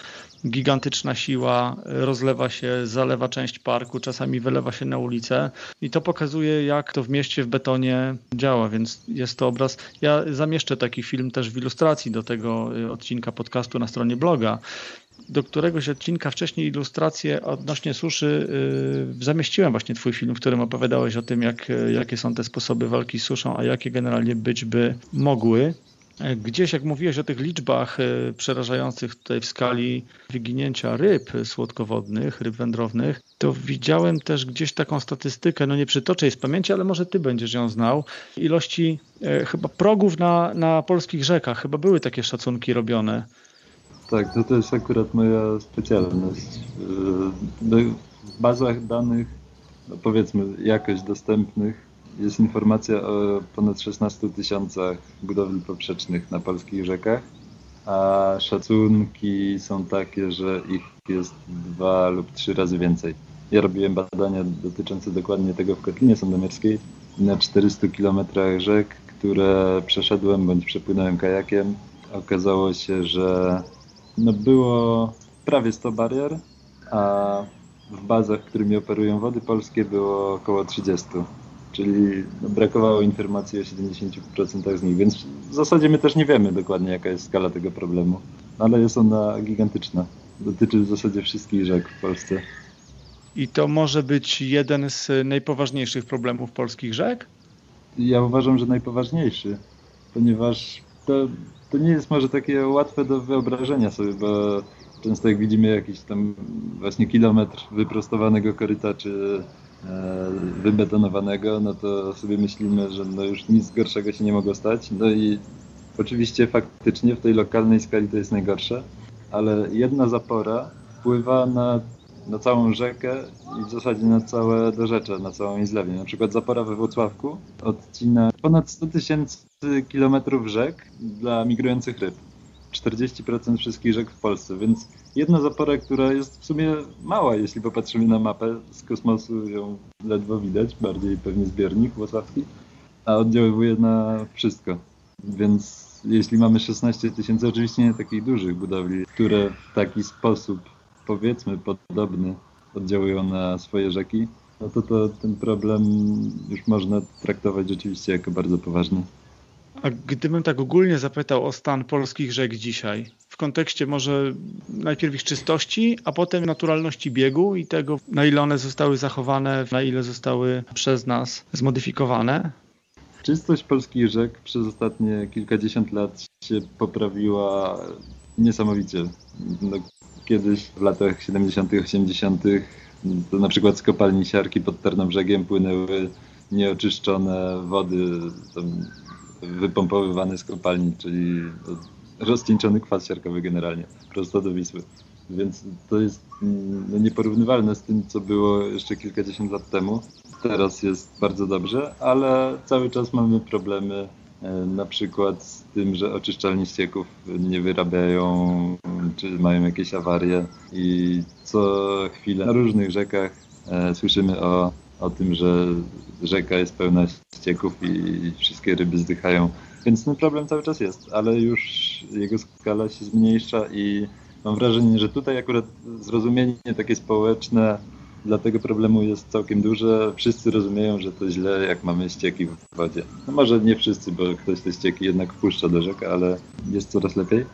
gigantyczna siła, rozlewa się, zalewa część parku, czasami wylewa się na ulicę i to pokazuje, jak to w mieście w betonie działa, więc jest to obraz. Ja zamieszczę taki film też w ilustracji do tego y, odcinka podcastu na stronie bloga do któregoś odcinka wcześniej ilustrację odnośnie suszy yy, zamieściłem właśnie twój film, w którym opowiadałeś o tym, jak, jakie są te sposoby walki z suszą, a jakie generalnie być by mogły. Gdzieś, jak mówiłeś o tych liczbach yy, przerażających tutaj w skali wyginięcia ryb słodkowodnych, ryb wędrownych, to widziałem też gdzieś taką statystykę, no nie przytoczę jej z pamięci, ale może ty będziesz ją znał, ilości yy, chyba progów na, na polskich rzekach, chyba były takie szacunki robione tak, to, to jest akurat moja specjalność. W bazach danych no powiedzmy jakość dostępnych. Jest informacja o ponad 16 tysiącach budowli poprzecznych na polskich rzekach, a szacunki są takie, że ich jest dwa lub trzy razy więcej. Ja robiłem badania dotyczące dokładnie tego w Kotlinie Sandomierskiej na 400 kilometrach rzek, które przeszedłem bądź przepłynąłem kajakiem. Okazało się, że no było prawie 100 barier, a w bazach, którymi operują wody polskie było około 30. Czyli no brakowało informacji o 70% z nich, więc w zasadzie my też nie wiemy dokładnie, jaka jest skala tego problemu, ale jest ona gigantyczna. Dotyczy w zasadzie wszystkich rzek w Polsce. I to może być jeden z najpoważniejszych problemów polskich rzek? Ja uważam, że najpoważniejszy, ponieważ to, to nie jest może takie łatwe do wyobrażenia sobie, bo często jak widzimy jakiś tam właśnie kilometr wyprostowanego koryta czy e, wybetonowanego, no to sobie myślimy, że no już nic gorszego się nie mogło stać. No i oczywiście faktycznie w tej lokalnej skali to jest najgorsze, ale jedna zapora wpływa na na całą rzekę i w zasadzie na całe dorzecze, na całą Izlewię. Na przykład zapora we Włocławku odcina ponad 100 tysięcy kilometrów rzek dla migrujących ryb. 40% wszystkich rzek w Polsce, więc jedna zapora, która jest w sumie mała, jeśli popatrzymy na mapę z kosmosu, ją ledwo widać, bardziej pewnie zbiornik włocławski, a oddziaływuje na wszystko. Więc jeśli mamy 16 tysięcy, oczywiście nie takich dużych budowli, które w taki sposób powiedzmy podobny oddziałują na swoje rzeki, no to, to ten problem już można traktować rzeczywiście jako bardzo poważny. A gdybym tak ogólnie zapytał o stan polskich rzek dzisiaj, w kontekście może najpierw ich czystości, a potem naturalności biegu i tego, na ile one zostały zachowane, na ile zostały przez nas zmodyfikowane? Czystość polskich rzek przez ostatnie kilkadziesiąt lat się poprawiła niesamowicie. No, kiedyś w latach 70., 80., to na przykład z kopalni siarki pod Tarnobrzegiem płynęły nieoczyszczone wody wypompowywane z kopalni, czyli rozcieńczony kwas siarkowy generalnie, prosto do Wisły. Więc to jest no, nieporównywalne z tym, co było jeszcze kilkadziesiąt lat temu. Teraz jest bardzo dobrze, ale cały czas mamy problemy e, na przykład z tym, że oczyszczalnie ścieków nie wyrabiają, czy mają jakieś awarie i co chwilę na różnych rzekach e, słyszymy o, o tym, że rzeka jest pełna ścieków i wszystkie ryby zdychają. Więc ten problem cały czas jest, ale już jego skala się zmniejsza i mam wrażenie, że tutaj akurat zrozumienie takie społeczne dla tego problemu jest całkiem duże. Wszyscy rozumieją, że to źle, jak mamy ścieki w wodzie. No może nie wszyscy, bo ktoś te ścieki jednak wpuszcza do rzek, ale jest coraz lepiej.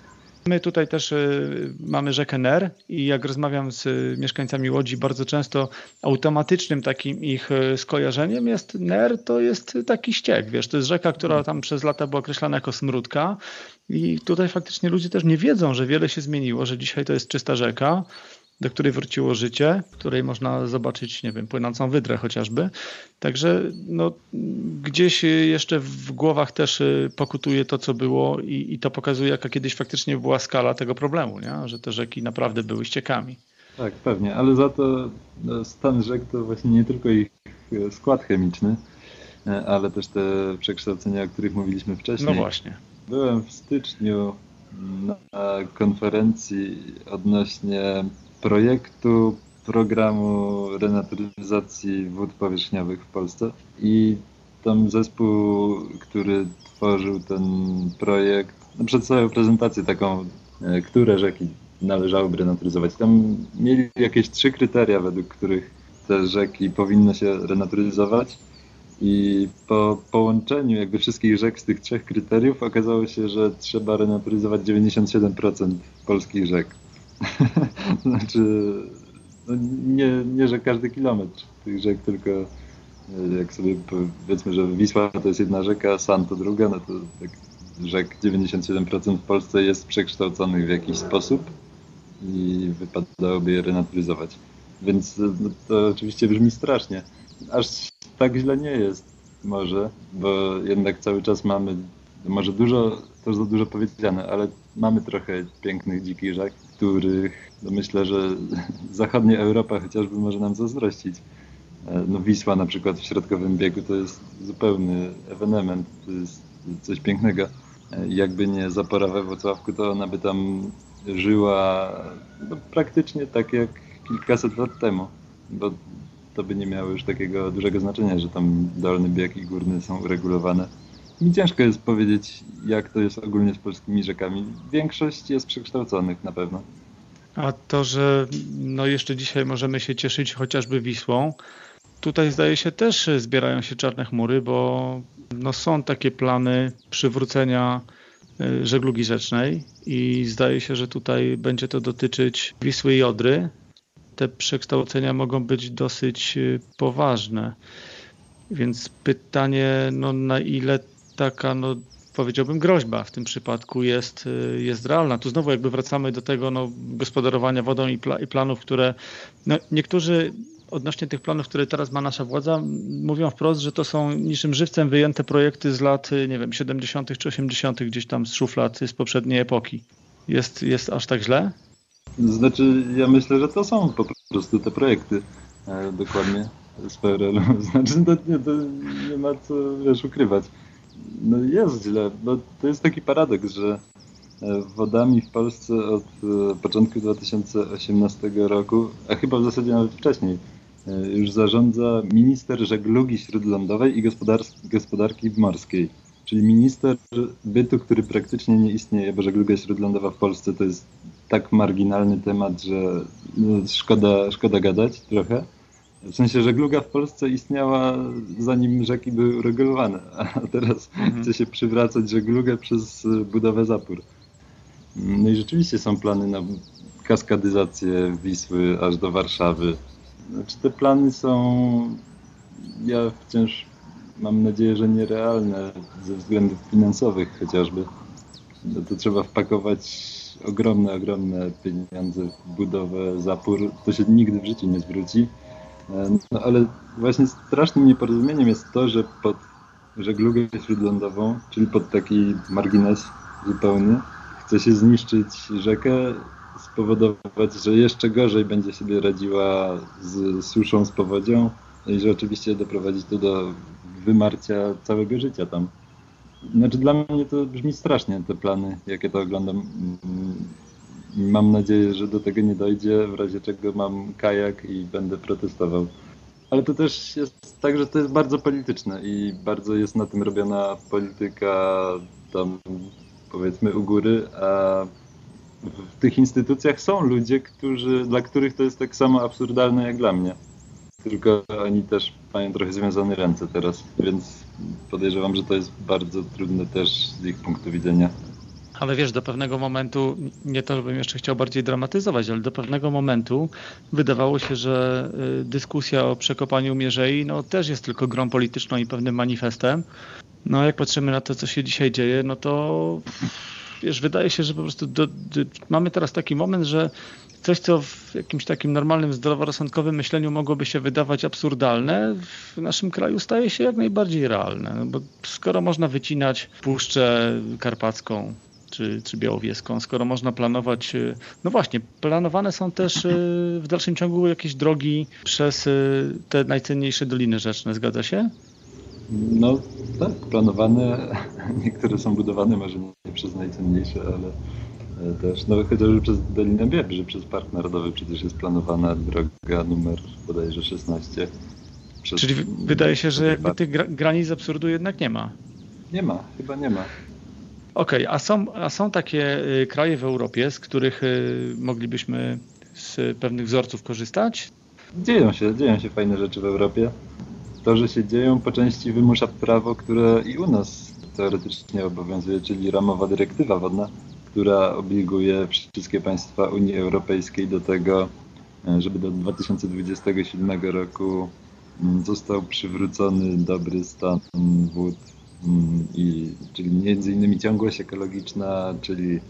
My tutaj też y, mamy rzekę Ner i jak rozmawiam z mieszkańcami Łodzi, bardzo często automatycznym takim ich y, skojarzeniem jest Ner, to jest taki ściek, wiesz, to jest rzeka, która tam przez lata była określana jako smródka i tutaj faktycznie ludzie też nie wiedzą, że wiele się zmieniło, że dzisiaj to jest czysta rzeka, do której wróciło życie, w której można zobaczyć, nie wiem, płynącą wydrę chociażby. Także no, gdzieś jeszcze w głowach też y, pokutuje to, co było i, i to pokazuje, jaka kiedyś faktycznie była skala tego problemu, nie? że te rzeki naprawdę były ściekami. Tak, pewnie, ale za to no, stan rzek to właśnie nie tylko ich e, skład chemiczny, e, ale też te przekształcenia, o których mówiliśmy wcześniej. No właśnie. Byłem w styczniu na konferencji odnośnie projektu programu renaturyzacji wód powierzchniowych w Polsce i tam zespół, który tworzył ten projekt, no przedstawiał prezentację taką, e, które rzeki należałoby renaturyzować. Tam mieli jakieś trzy kryteria, według których te rzeki powinno się renaturyzować i po połączeniu jakby wszystkich rzek z tych trzech kryteriów okazało się, że trzeba renaturyzować 97% polskich rzek. znaczy, no nie, nie, że każdy kilometr tych rzek, tylko e, jak sobie powiedzmy, że Wisła to jest jedna rzeka, San to druga, no to tak rzek 97% w Polsce jest przekształconych w jakiś sposób i wypadałoby je renaturyzować. Więc e, no, to oczywiście brzmi strasznie. Aż tak źle nie jest może, bo jednak cały czas mamy, może dużo, to za dużo powiedziane, ale mamy trochę pięknych dzikich rzek, których no myślę, że zachodnia Europa chociażby może nam zazdrościć. E, no Wisła na przykład w środkowym biegu to jest zupełny ewenement, to jest coś pięknego. E, jakby nie zapora we Wrocławku, to ona by tam żyła no, praktycznie tak jak kilkaset lat temu, bo to by nie miało już takiego dużego znaczenia, że tam dolny bieg i górny są uregulowane. Mi ciężko jest powiedzieć, jak to jest ogólnie z polskimi rzekami. Większość jest przekształconych na pewno. A to, że no jeszcze dzisiaj możemy się cieszyć chociażby Wisłą, tutaj zdaje się też zbierają się czarne chmury, bo no są takie plany przywrócenia y, żeglugi rzecznej i zdaje się, że tutaj będzie to dotyczyć Wisły i Odry. Te przekształcenia mogą być dosyć y, poważne. Więc pytanie, no na ile taka, no powiedziałbym, groźba w tym przypadku jest, y, jest realna. Tu znowu jakby wracamy do tego no, gospodarowania wodą i, pla, i planów, które no, niektórzy odnośnie tych planów, które teraz ma nasza władza, mówią wprost, że to są niczym żywcem wyjęte projekty z lat, nie wiem, 70. czy 80. gdzieś tam z szuflad z poprzedniej epoki. Jest, jest aż tak źle? Znaczy, ja myślę, że to są po prostu te projekty. E, dokładnie z PRL-u. Znaczy, to nie, to nie ma co wiesz, ukrywać. No jest źle, bo to jest taki paradoks, że e, wodami w Polsce od e, początku 2018 roku, a chyba w zasadzie nawet wcześniej, E, już zarządza minister żeglugi śródlądowej i gospodarki morskiej. Czyli minister bytu, który praktycznie nie istnieje, bo żegluga śródlądowa w Polsce to jest tak marginalny temat, że no, szkoda, szkoda gadać trochę. W sensie żegluga w Polsce istniała zanim rzeki były uregulowane, a teraz mhm. chce się przywracać żeglugę przez budowę zapór. No i rzeczywiście są plany na kaskadyzację Wisły aż do Warszawy. Znaczy te plany są, ja wciąż mam nadzieję, że nierealne ze względów finansowych chociażby. No to trzeba wpakować ogromne, ogromne pieniądze w budowę zapór. To się nigdy w życiu nie zwróci. No ale właśnie strasznym nieporozumieniem jest to, że pod żeglugę śródlądową, czyli pod taki margines zupełny, chce się zniszczyć rzekę spowodować, że jeszcze gorzej będzie sobie radziła z suszą, z powodzią i że oczywiście doprowadzić to do wymarcia całego życia tam. Znaczy dla mnie to brzmi strasznie, te plany, jakie to oglądam. Mam nadzieję, że do tego nie dojdzie, w razie czego mam kajak i będę protestował. Ale to też jest tak, że to jest bardzo polityczne i bardzo jest na tym robiona polityka tam powiedzmy u góry, a w tych instytucjach są ludzie, którzy, dla których to jest tak samo absurdalne jak dla mnie. Tylko oni też mają trochę związane ręce teraz, więc podejrzewam, że to jest bardzo trudne też z ich punktu widzenia. Ale wiesz, do pewnego momentu, nie to, żebym jeszcze chciał bardziej dramatyzować, ale do pewnego momentu wydawało się, że y, dyskusja o przekopaniu Mierzei no, też jest tylko grą polityczną i pewnym manifestem. No jak patrzymy na to, co się dzisiaj dzieje, no to wiesz, wydaje się, że po prostu do, do, mamy teraz taki moment, że coś, co w jakimś takim normalnym, zdroworozsądkowym myśleniu mogłoby się wydawać absurdalne, w naszym kraju staje się jak najbardziej realne. No bo skoro można wycinać Puszczę Karpacką, czy, czy Białowieską, skoro można planować, no właśnie, planowane są też y, w dalszym ciągu jakieś drogi przez y, te najcenniejsze doliny rzeczne, zgadza się? No tak, planowane. Niektóre są budowane może nie przez najcenniejsze, ale e, też, no chociażby przez Dolinę Biebrzy, przez Park Narodowy przecież jest planowana droga numer bodajże 16. Czyli wydaje się, że jakby tych granic absurdu jednak nie ma. Nie ma, chyba nie ma. Okej, okay, a, są, a są takie y, kraje w Europie, z których y, moglibyśmy z pewnych wzorców korzystać? Dzieją się, dzieją się fajne rzeczy w Europie to, że się dzieją, po części wymusza prawo, które i u nas teoretycznie obowiązuje, czyli ramowa dyrektywa wodna, która obliguje wszystkie państwa Unii Europejskiej do tego, żeby do 2027 roku mm, został przywrócony dobry stan wód, i, czyli między innymi ciągłość ekologiczna, czyli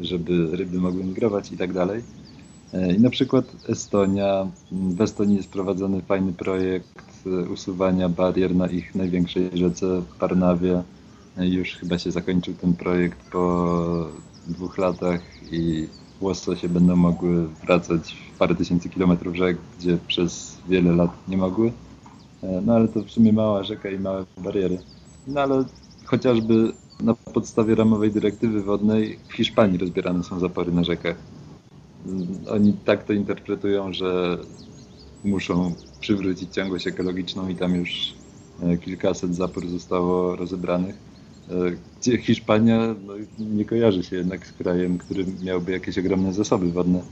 żeby ryby mogły migrować i tak dalej. E, I na przykład Estonia, w Estonii jest prowadzony fajny projekt usuwania barier na ich największej rzece Parnawie. Już chyba się zakończył ten projekt po dwóch latach i łososie będą mogły wracać w parę tysięcy kilometrów rzek, gdzie przez wiele lat nie mogły. E, no ale to w sumie mała rzeka i małe bariery. No ale chociażby na podstawie ramowej dyrektywy wodnej w Hiszpanii rozbierane są zapory na rzekach. Mm, oni tak to interpretują, że muszą przywrócić ciągłość ekologiczną i tam już e, kilkaset zapór zostało rozebranych. E, gdzie Hiszpania no, nie kojarzy się jednak z krajem, który miałby jakieś ogromne zasoby wodne.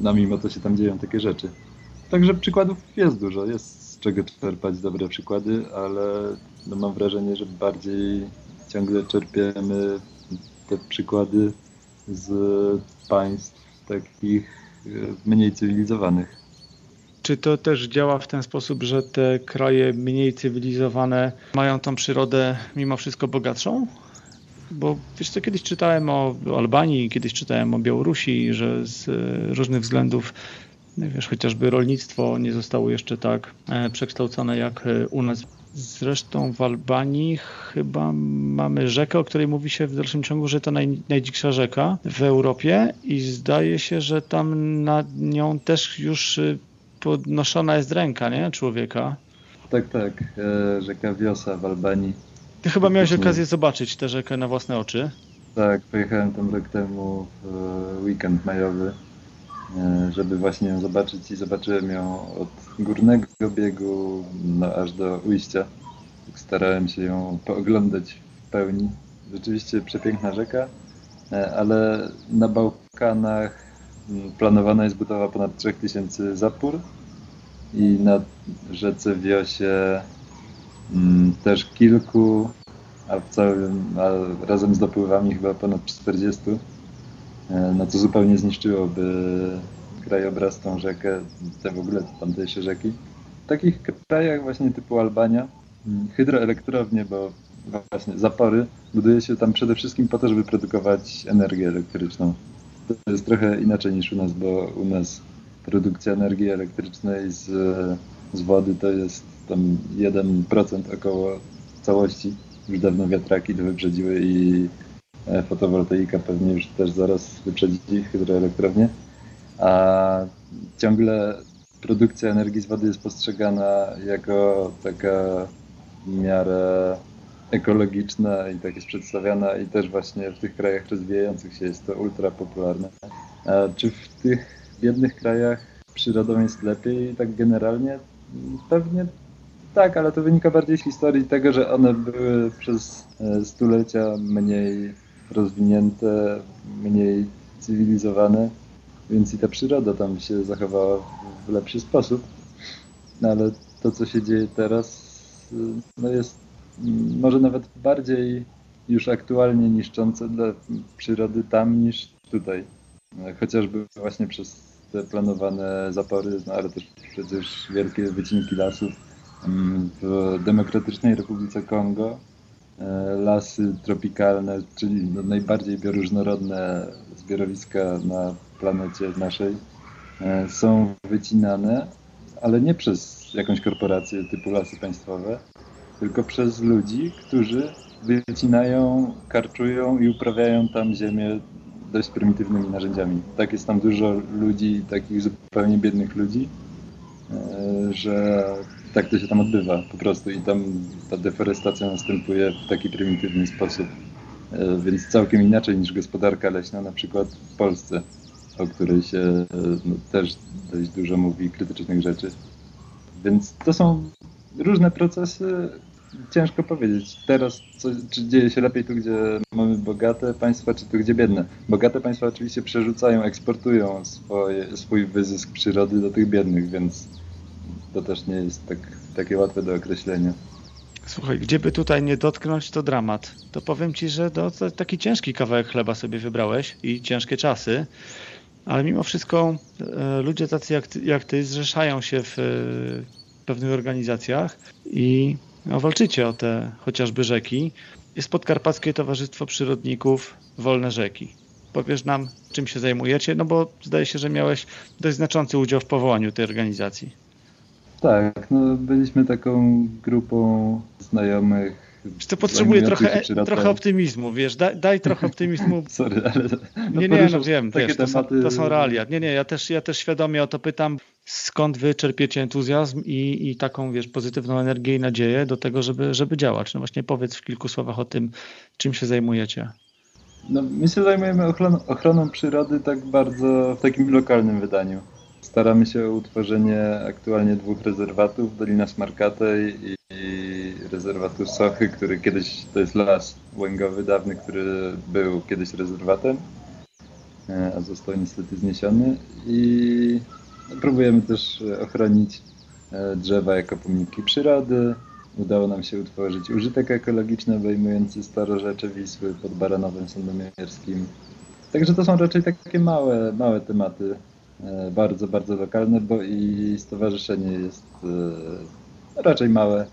No mimo to się tam dzieją takie rzeczy. Także przykładów jest dużo, jest z czego czerpać dobre przykłady, ale no mam wrażenie, że bardziej ciągle czerpiemy te przykłady z państw takich e, mniej cywilizowanych. Czy to też działa w ten sposób, że te kraje mniej cywilizowane mają tą przyrodę mimo wszystko bogatszą? Bo wiesz co, kiedyś czytałem o Albanii, kiedyś czytałem o Białorusi, że z e, różnych względów wiesz, chociażby rolnictwo nie zostało jeszcze tak e, przekształcone jak u nas. Zresztą w Albanii chyba mamy rzekę, o której mówi się w dalszym ciągu, że to naj, najdziksza rzeka w Europie i zdaje się, że tam nad nią też już y, podnoszona jest ręka, nie? Człowieka. Tak, tak. E, rzeka Wiosa w Albanii. Ty chyba miałeś okazję zobaczyć tę rzekę na własne oczy. Tak, pojechałem tam rok temu w weekend majowy, e, żeby właśnie ją zobaczyć i zobaczyłem ją od górnego biegu no, aż do ujścia. Starałem się ją pooglądać w pełni. Rzeczywiście przepiękna rzeka, e, ale na Bałkanach planowana jest budowa ponad 3000 zapór i na rzece Wiosie też kilku, a w całym, a razem z dopływami chyba ponad 40, e, no co zupełnie zniszczyłoby krajobraz, tą rzekę, te w ogóle tamtejsze rzeki. W takich krajach właśnie typu Albania, mm, hydroelektrownie, bo właśnie zapory buduje się tam przede wszystkim po to, żeby produkować energię elektryczną. To jest trochę inaczej niż u nas, bo u nas produkcja energii elektrycznej z, z wody to jest tam 1% około całości. Już dawno wiatraki to wyprzedziły i e, fotowoltaika pewnie już też zaraz wyprzedzi hydroelektrownię a ciągle produkcja energii z wody jest postrzegana jako taka w miarę ekologiczna i tak jest przedstawiana i też właśnie w tych krajach rozwijających się jest to ultra popularne. A czy w tych biednych krajach przyrodą jest lepiej tak generalnie? Pewnie tak, ale to wynika bardziej z historii tego, że one były przez e, stulecia mniej rozwinięte, mniej cywilizowane więc i ta przyroda tam się zachowała w lepszy sposób. No ale to, co się dzieje teraz, no jest może nawet bardziej już aktualnie niszczące dla przyrody tam niż tutaj. Chociażby właśnie przez te planowane zapory, no ale też przecież wielkie wycinki lasów. W Demokratycznej Republice Kongo lasy tropikalne, czyli no najbardziej bioróżnorodne zbiorowiska na planecie naszej e, są wycinane, ale nie przez jakąś korporację typu lasy państwowe, tylko przez ludzi, którzy wycinają, karczują i uprawiają tam ziemię dość prymitywnymi narzędziami. Tak jest tam dużo ludzi, takich zupełnie biednych ludzi, e, że tak to się tam odbywa po prostu i tam ta deforestacja następuje w taki prymitywny sposób. E, więc całkiem inaczej niż gospodarka leśna na przykład w Polsce o której się no, też dość dużo mówi krytycznych rzeczy. Więc to są różne procesy. Ciężko powiedzieć teraz, co, czy dzieje się lepiej tu, gdzie mamy bogate państwa, czy tu, gdzie biedne. Bogate państwa oczywiście przerzucają, eksportują swoje, swój wyzysk przyrody do tych biednych, więc to też nie jest tak, takie łatwe do określenia. Słuchaj, gdzie by tutaj nie dotknąć, to dramat. To powiem ci, że to taki ciężki kawałek chleba sobie wybrałeś i ciężkie czasy ale mimo wszystko e, ludzie tacy jak ty, jak ty zrzeszają się w e, pewnych organizacjach i no, walczycie o te chociażby rzeki. Jest Podkarpackie Towarzystwo Przyrodników Wolne Rzeki. Powiesz nam, czym się zajmujecie? No bo zdaje się, że miałeś dość znaczący udział w powołaniu tej organizacji. Tak, no byliśmy taką grupą znajomych to potrzebuję trochę, trochę optymizmu, wiesz, daj, daj trochę optymizmu. Sorry, ale... No nie, nie, no wiem, wiesz, to, tematy... są, to są realia. Nie, nie, ja też, ja też świadomie o to pytam, skąd wy czerpiecie entuzjazm i, i taką, wiesz, pozytywną energię i nadzieję do tego, żeby, żeby działać. No właśnie powiedz w kilku słowach o tym, czym się zajmujecie. No, my się zajmujemy ochroną, ochroną przyrody tak bardzo w takim lokalnym wydaniu. Staramy się o utworzenie aktualnie dwóch rezerwatów, Dolina Smarkatej i, i rezerwatu Sochy, który kiedyś, to jest las łęgowy dawny, który był kiedyś rezerwatem, e, a został niestety zniesiony i próbujemy też ochronić e, drzewa jako pomniki przyrody. Udało nam się utworzyć użytek ekologiczny obejmujący starorzecze Wisły pod Baranowem Sandomierskim. Także to są raczej takie małe, małe tematy bardzo, bardzo lokalne, bo i stowarzyszenie jest e, raczej małe.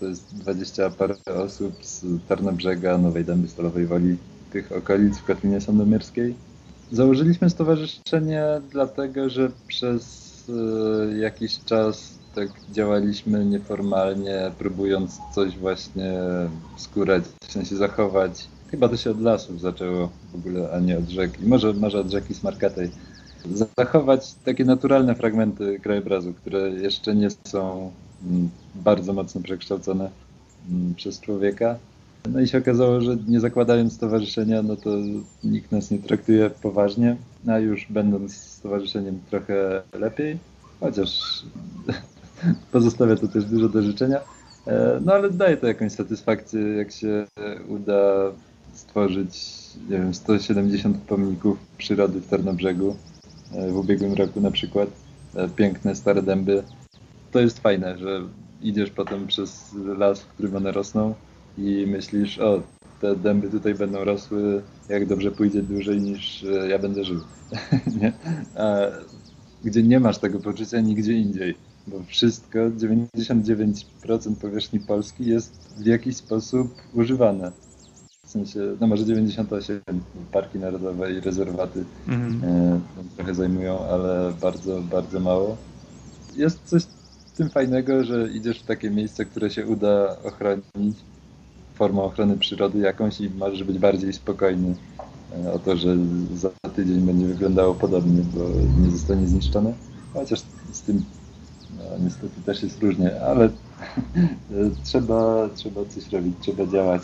To jest 20 parę osób z Tarnobrzega, Nowej Dęby Stalowej Woli, tych okolic w Kotlinie Sandomierskiej. Założyliśmy stowarzyszenie dlatego, że przez e, jakiś czas tak działaliśmy nieformalnie, próbując coś właśnie skórać, w sensie zachować. Chyba to się od lasów zaczęło w ogóle, a nie od rzeki. Może, może od rzeki Smarkatej zachować takie naturalne fragmenty krajobrazu, które jeszcze nie są mm, bardzo mocno przekształcone mm, przez człowieka. No i się okazało, że nie zakładając stowarzyszenia, no to nikt nas nie traktuje poważnie, a już będąc stowarzyszeniem trochę lepiej, chociaż pozostawia to też dużo do życzenia. E, no ale daje to jakąś satysfakcję, jak się uda stworzyć, nie wiem, 170 pomników przyrody w Tarnobrzegu w ubiegłym roku na przykład. E, piękne, stare dęby. To jest fajne, że idziesz potem przez las, w którym one rosną i myślisz, o, te dęby tutaj będą rosły, jak dobrze pójdzie dłużej niż e, ja będę żył. nie? A, gdzie nie masz tego poczucia nigdzie indziej, bo wszystko, 99% powierzchni Polski jest w jakiś sposób używane. W sensie, no może 98 parki narodowe i rezerwaty mhm. e, trochę zajmują, ale bardzo, bardzo mało. Jest coś w tym fajnego, że idziesz w takie miejsce, które się uda ochronić formą ochrony przyrody jakąś i możesz być bardziej spokojny e, o to, że za tydzień będzie wyglądało podobnie, bo nie zostanie zniszczone. Chociaż z tym no, niestety też jest różnie, ale trzeba, trzeba coś robić, trzeba działać.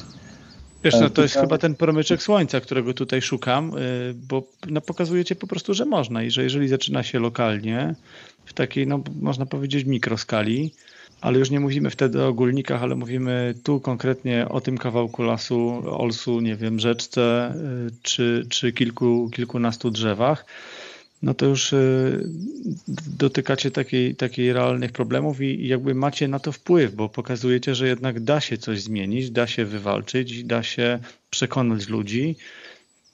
Wiesz, no to jest chyba ten promyczek słońca, którego tutaj szukam, y, bo no, pokazujecie po prostu, że można i że jeżeli zaczyna się lokalnie, w takiej, no można powiedzieć, mikroskali, ale już nie mówimy wtedy o ogólnikach, ale mówimy tu konkretnie o tym kawałku lasu, olsu, nie wiem, rzeczce y, czy, czy kilku, kilkunastu drzewach, no to już y, dotykacie takiej, takiej realnych problemów i jakby macie na to wpływ, bo pokazujecie, że jednak da się coś zmienić, da się wywalczyć, da się przekonać ludzi.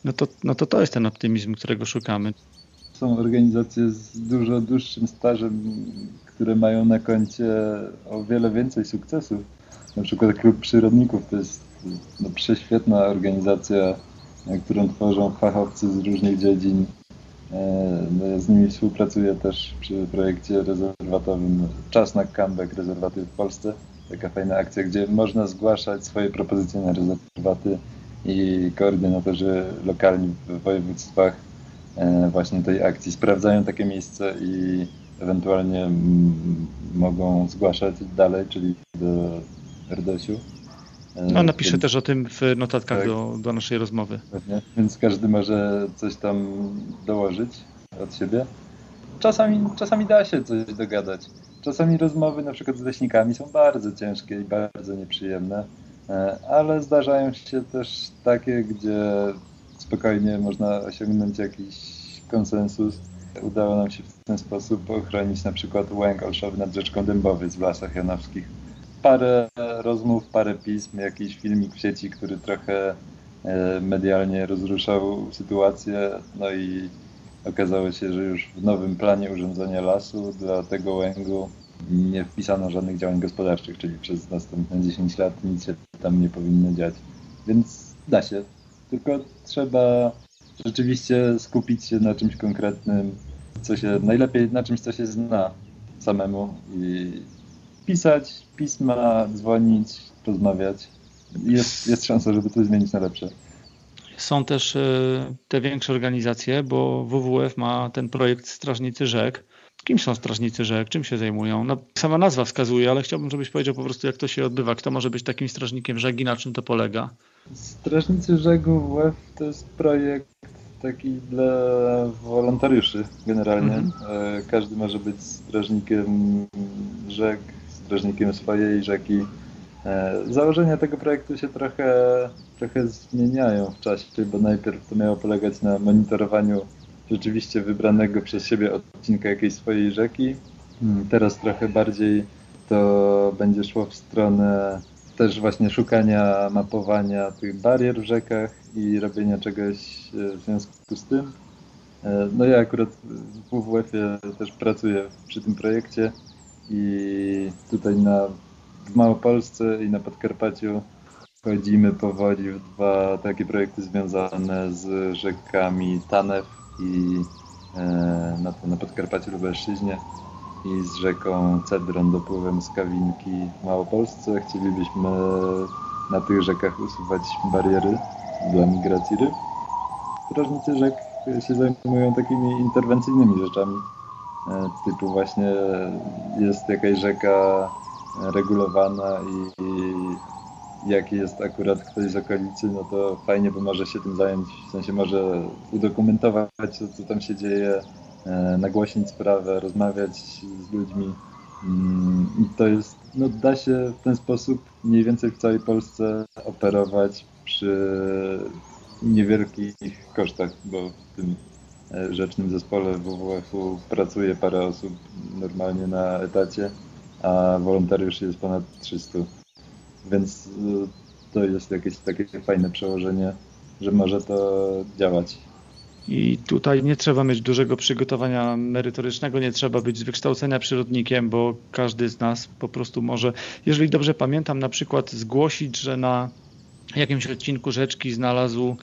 No to, no to to jest ten optymizm, którego szukamy. Są organizacje z dużo dłuższym stażem, które mają na koncie o wiele więcej sukcesów. Na przykład Klub Przyrodników to jest no, prześwietna organizacja, którą tworzą fachowcy z różnych dziedzin z nimi współpracuję też przy projekcie rezerwatowym Czas na comeback rezerwaty w Polsce. Taka fajna akcja, gdzie można zgłaszać swoje propozycje na rezerwaty i koordynatorzy lokalni w województwach e, właśnie tej akcji sprawdzają takie miejsce i ewentualnie mogą zgłaszać dalej, czyli do RDS-u. No, napiszę Więc, też o tym w notatkach tak, do, do naszej rozmowy. Pewnie. Więc każdy może coś tam dołożyć od siebie. Czasami, czasami da się coś dogadać. Czasami rozmowy na przykład z leśnikami są bardzo ciężkie i bardzo nieprzyjemne, e, ale zdarzają się też takie, gdzie spokojnie można osiągnąć jakiś konsensus. Udało nam się w ten sposób ochronić na przykład łęk olszowy nad rzeczką Dębowiec w Lasach Janowskich parę rozmów, parę pism, jakiś filmik w sieci, który trochę e, medialnie rozruszał sytuację. No i okazało się, że już w nowym planie urządzenia lasu dla tego łęgu nie wpisano żadnych działań gospodarczych, czyli przez następne 10 lat nic się tam nie powinno dziać. Więc da się, tylko trzeba rzeczywiście skupić się na czymś konkretnym, co się najlepiej na czymś, co się zna samemu i pisać pisma, dzwonić, rozmawiać. jest, jest szansa, żeby to zmienić na lepsze. Są też e, te większe organizacje, bo WWF ma ten projekt Strażnicy Rzek. Kim są Strażnicy Rzek? Czym się zajmują? No, sama nazwa wskazuje, ale chciałbym, żebyś powiedział po prostu, jak to się odbywa. Kto może być takim strażnikiem rzek i na czym to polega? Strażnicy Rzek WWF to jest projekt taki dla wolontariuszy generalnie. Mhm. E, każdy może być strażnikiem rzek, strażnikiem swojej rzeki. E, założenia tego projektu się trochę, trochę zmieniają w czasie, bo najpierw to miało polegać na monitorowaniu rzeczywiście wybranego przez siebie odcinka jakiejś swojej rzeki. Hmm, teraz trochę bardziej to będzie szło w stronę też właśnie szukania, mapowania tych barier w rzekach i robienia czegoś e, w związku z tym. E, no ja akurat w WWF-ie też pracuję przy tym projekcie i tutaj na, w Małopolsce i na Podkarpaciu wchodzimy powoli w dwa takie projekty związane z rzekami Tanew i e, na, na Podkarpaciu Lubelszczyźnie i z rzeką Cedron dopływem z Kawinki w Małopolsce. Chcielibyśmy na tych rzekach usuwać bariery dla migracji ryb. Strażnicy rzek się zajmują takimi interwencyjnymi rzeczami, typu właśnie jest jakaś rzeka regulowana i, i jaki jest akurat ktoś z okolicy, no to fajnie, bo może się tym zająć, w sensie może udokumentować, co, co tam się dzieje, e, nagłośnić sprawę, rozmawiać z ludźmi. Mm, I to jest, no da się w ten sposób mniej więcej w całej Polsce operować przy niewielkich kosztach, bo w tym e, rzecznym zespole WWF-u pracuje parę osób normalnie na etacie, a wolontariuszy jest ponad 300. Więc y, to jest jakieś takie fajne przełożenie, że może to działać. I tutaj nie trzeba mieć dużego przygotowania merytorycznego, nie trzeba być z wykształcenia przyrodnikiem, bo każdy z nas po prostu może, jeżeli dobrze pamiętam, na przykład zgłosić, że na jakimś odcinku rzeczki znalazł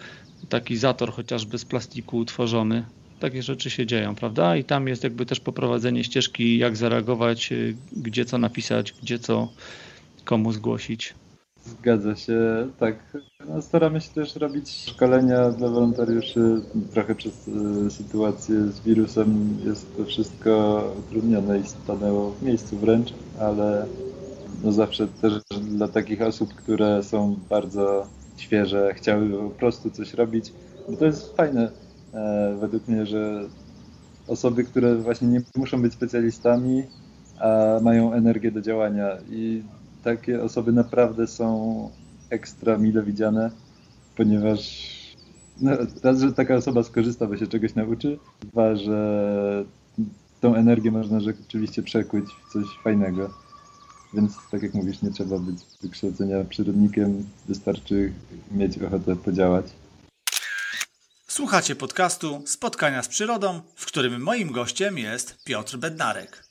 taki zator chociażby z plastiku utworzony. Takie rzeczy się dzieją, prawda? I tam jest jakby też poprowadzenie ścieżki, jak zareagować, y, gdzie co napisać, gdzie co komu zgłosić. Zgadza się, tak. No, staramy się też robić szkolenia dla wolontariuszy. Trochę przez y, sytuację z wirusem jest to wszystko utrudnione i stanęło w miejscu wręcz, ale no zawsze też dla takich osób, które są bardzo świeże, chciały po prostu coś robić, bo to jest fajne e, według mnie, że osoby, które właśnie nie muszą być specjalistami, a mają energię do działania i takie osoby naprawdę są ekstra mile widziane, ponieważ no, raz, że taka osoba skorzysta, bo się czegoś nauczy, dwa, że tą energię można rzeczywiście przekuć w coś fajnego. Więc tak jak mówisz, nie trzeba być wykształcenia przyrodnikiem, wystarczy mieć ochotę podziałać. Słuchacie podcastu Spotkania z Przyrodą, w którym moim gościem jest Piotr Bednarek.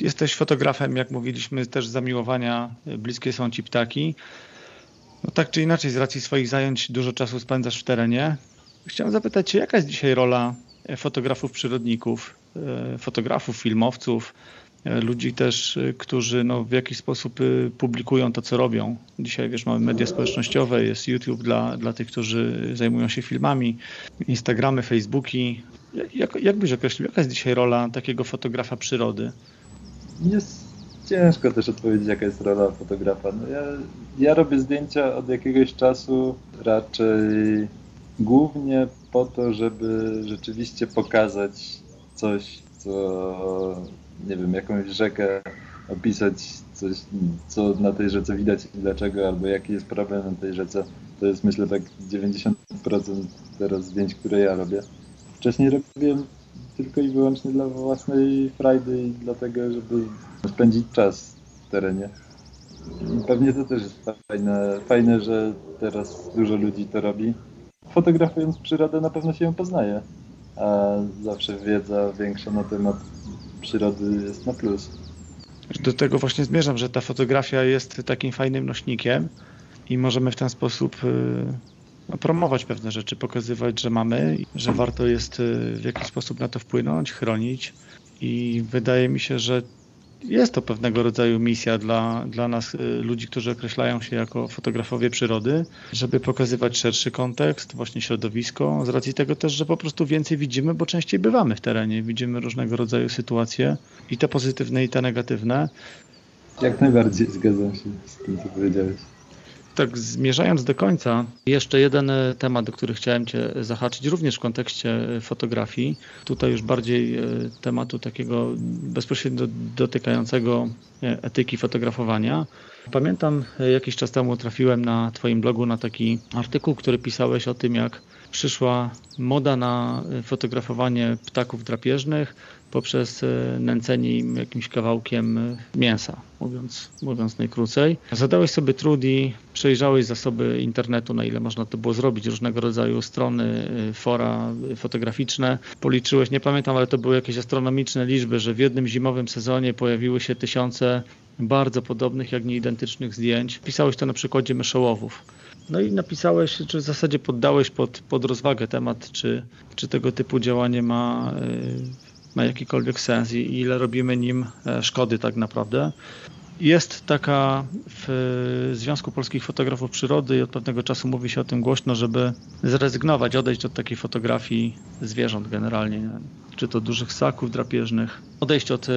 Jesteś fotografem, jak mówiliśmy, też zamiłowania, bliskie są ci ptaki. No tak czy inaczej, z racji swoich zajęć dużo czasu spędzasz w terenie. Chciałem zapytać Cię, jaka jest dzisiaj rola fotografów przyrodników, e, fotografów, filmowców, e, ludzi też, e, którzy no, w jakiś sposób publikują to, co robią. Dzisiaj, wiesz, mamy media społecznościowe, jest YouTube dla, dla tych, którzy zajmują się filmami, Instagramy, Facebooki. Jak, jak byś określił, jaka jest dzisiaj rola takiego fotografa przyrody? jest ciężko też odpowiedzieć, jaka jest rola fotografa. No ja, ja robię zdjęcia od jakiegoś czasu raczej głównie po to, żeby rzeczywiście pokazać coś, co nie wiem, jakąś rzekę, opisać coś, co na tej rzece widać i dlaczego, albo jaki jest problem na tej rzece. To jest myślę tak 90% teraz zdjęć, które ja robię. Wcześniej robiłem tylko i wyłącznie dla własnej frajdy i dlatego, żeby spędzić czas w terenie. I pewnie to też jest fajne, fajne, że teraz dużo ludzi to robi. Fotografując przyrodę na pewno się ją poznaje, a zawsze wiedza większa na temat przyrody jest na plus. Do tego właśnie zmierzam, że ta fotografia jest takim fajnym nośnikiem i możemy w ten sposób y, no, promować pewne rzeczy, pokazywać, że mamy, że warto jest y, w jakiś sposób na to wpłynąć, chronić. I wydaje mi się, że jest to pewnego rodzaju misja dla, dla nas, y, ludzi, którzy określają się jako fotografowie przyrody, żeby pokazywać szerszy kontekst, właśnie środowisko, z racji tego też, że po prostu więcej widzimy, bo częściej bywamy w terenie, widzimy różnego rodzaju sytuacje i te pozytywne, i te negatywne. Jak najbardziej zgadzam się z tym, co powiedziałeś. Tak, zmierzając do końca, jeszcze jeden e, temat, do który chciałem Cię zahaczyć, również w kontekście e, fotografii. Tutaj już bardziej e, tematu takiego bezpośrednio dotykającego etyki fotografowania. Pamiętam, jakiś czas temu trafiłem na Twoim blogu na taki artykuł, który pisałeś o tym, jak przyszła moda na fotografowanie ptaków drapieżnych poprzez e, nęcenie im jakimś kawałkiem e, mięsa, mówiąc, mówiąc najkrócej. Zadałeś sobie trud i przejrzałeś zasoby internetu, na ile można to było zrobić, różnego rodzaju strony, e, fora fotograficzne. Policzyłeś, nie pamiętam, ale to były jakieś astronomiczne liczby, że w jednym zimowym sezonie pojawiły się tysiące bardzo podobnych, jak nie identycznych zdjęć. Pisałeś to na przykładzie myszołowów. No i napisałeś, czy w zasadzie poddałeś pod, pod rozwagę temat, czy, czy tego typu działanie ma ma jakikolwiek sens i ile robimy nim e, szkody tak naprawdę. Jest taka w Związku Polskich Fotografów Przyrody i od pewnego czasu mówi się o tym głośno, żeby zrezygnować, odejść od takiej fotografii zwierząt generalnie, czy to dużych ssaków drapieżnych, odejść od e,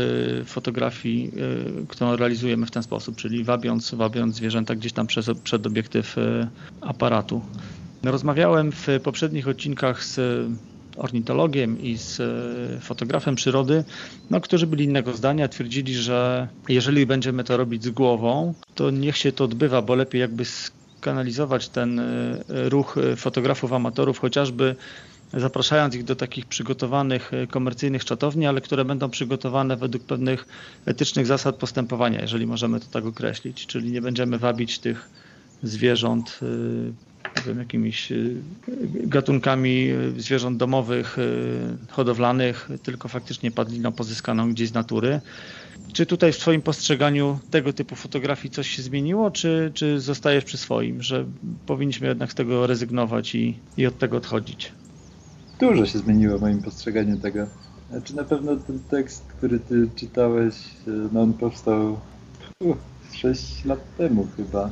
fotografii, e, którą realizujemy w ten sposób, czyli wabiąc, wabiąc zwierzęta gdzieś tam przez, przed obiektyw aparatu. Rozmawiałem w poprzednich odcinkach z ornitologiem i z e, fotografem przyrody, no, którzy byli innego zdania, twierdzili, że jeżeli będziemy to robić z głową, to niech się to odbywa, bo lepiej jakby skanalizować ten e, ruch fotografów amatorów, chociażby zapraszając ich do takich przygotowanych e, komercyjnych czatowni, ale które będą przygotowane według pewnych etycznych zasad postępowania, jeżeli możemy to tak określić, czyli nie będziemy wabić tych zwierząt wiem, jakimiś y, gatunkami y, zwierząt domowych, y, hodowlanych, tylko faktycznie padliną pozyskaną gdzieś z natury. Czy tutaj w Twoim postrzeganiu tego typu fotografii coś się zmieniło, czy, czy zostajesz przy swoim, że powinniśmy jednak z tego rezygnować i, i od tego odchodzić? Dużo się zmieniło w moim postrzeganiu tego. Znaczy na pewno ten tekst, który Ty czytałeś, no on powstał uh, 6 lat temu chyba.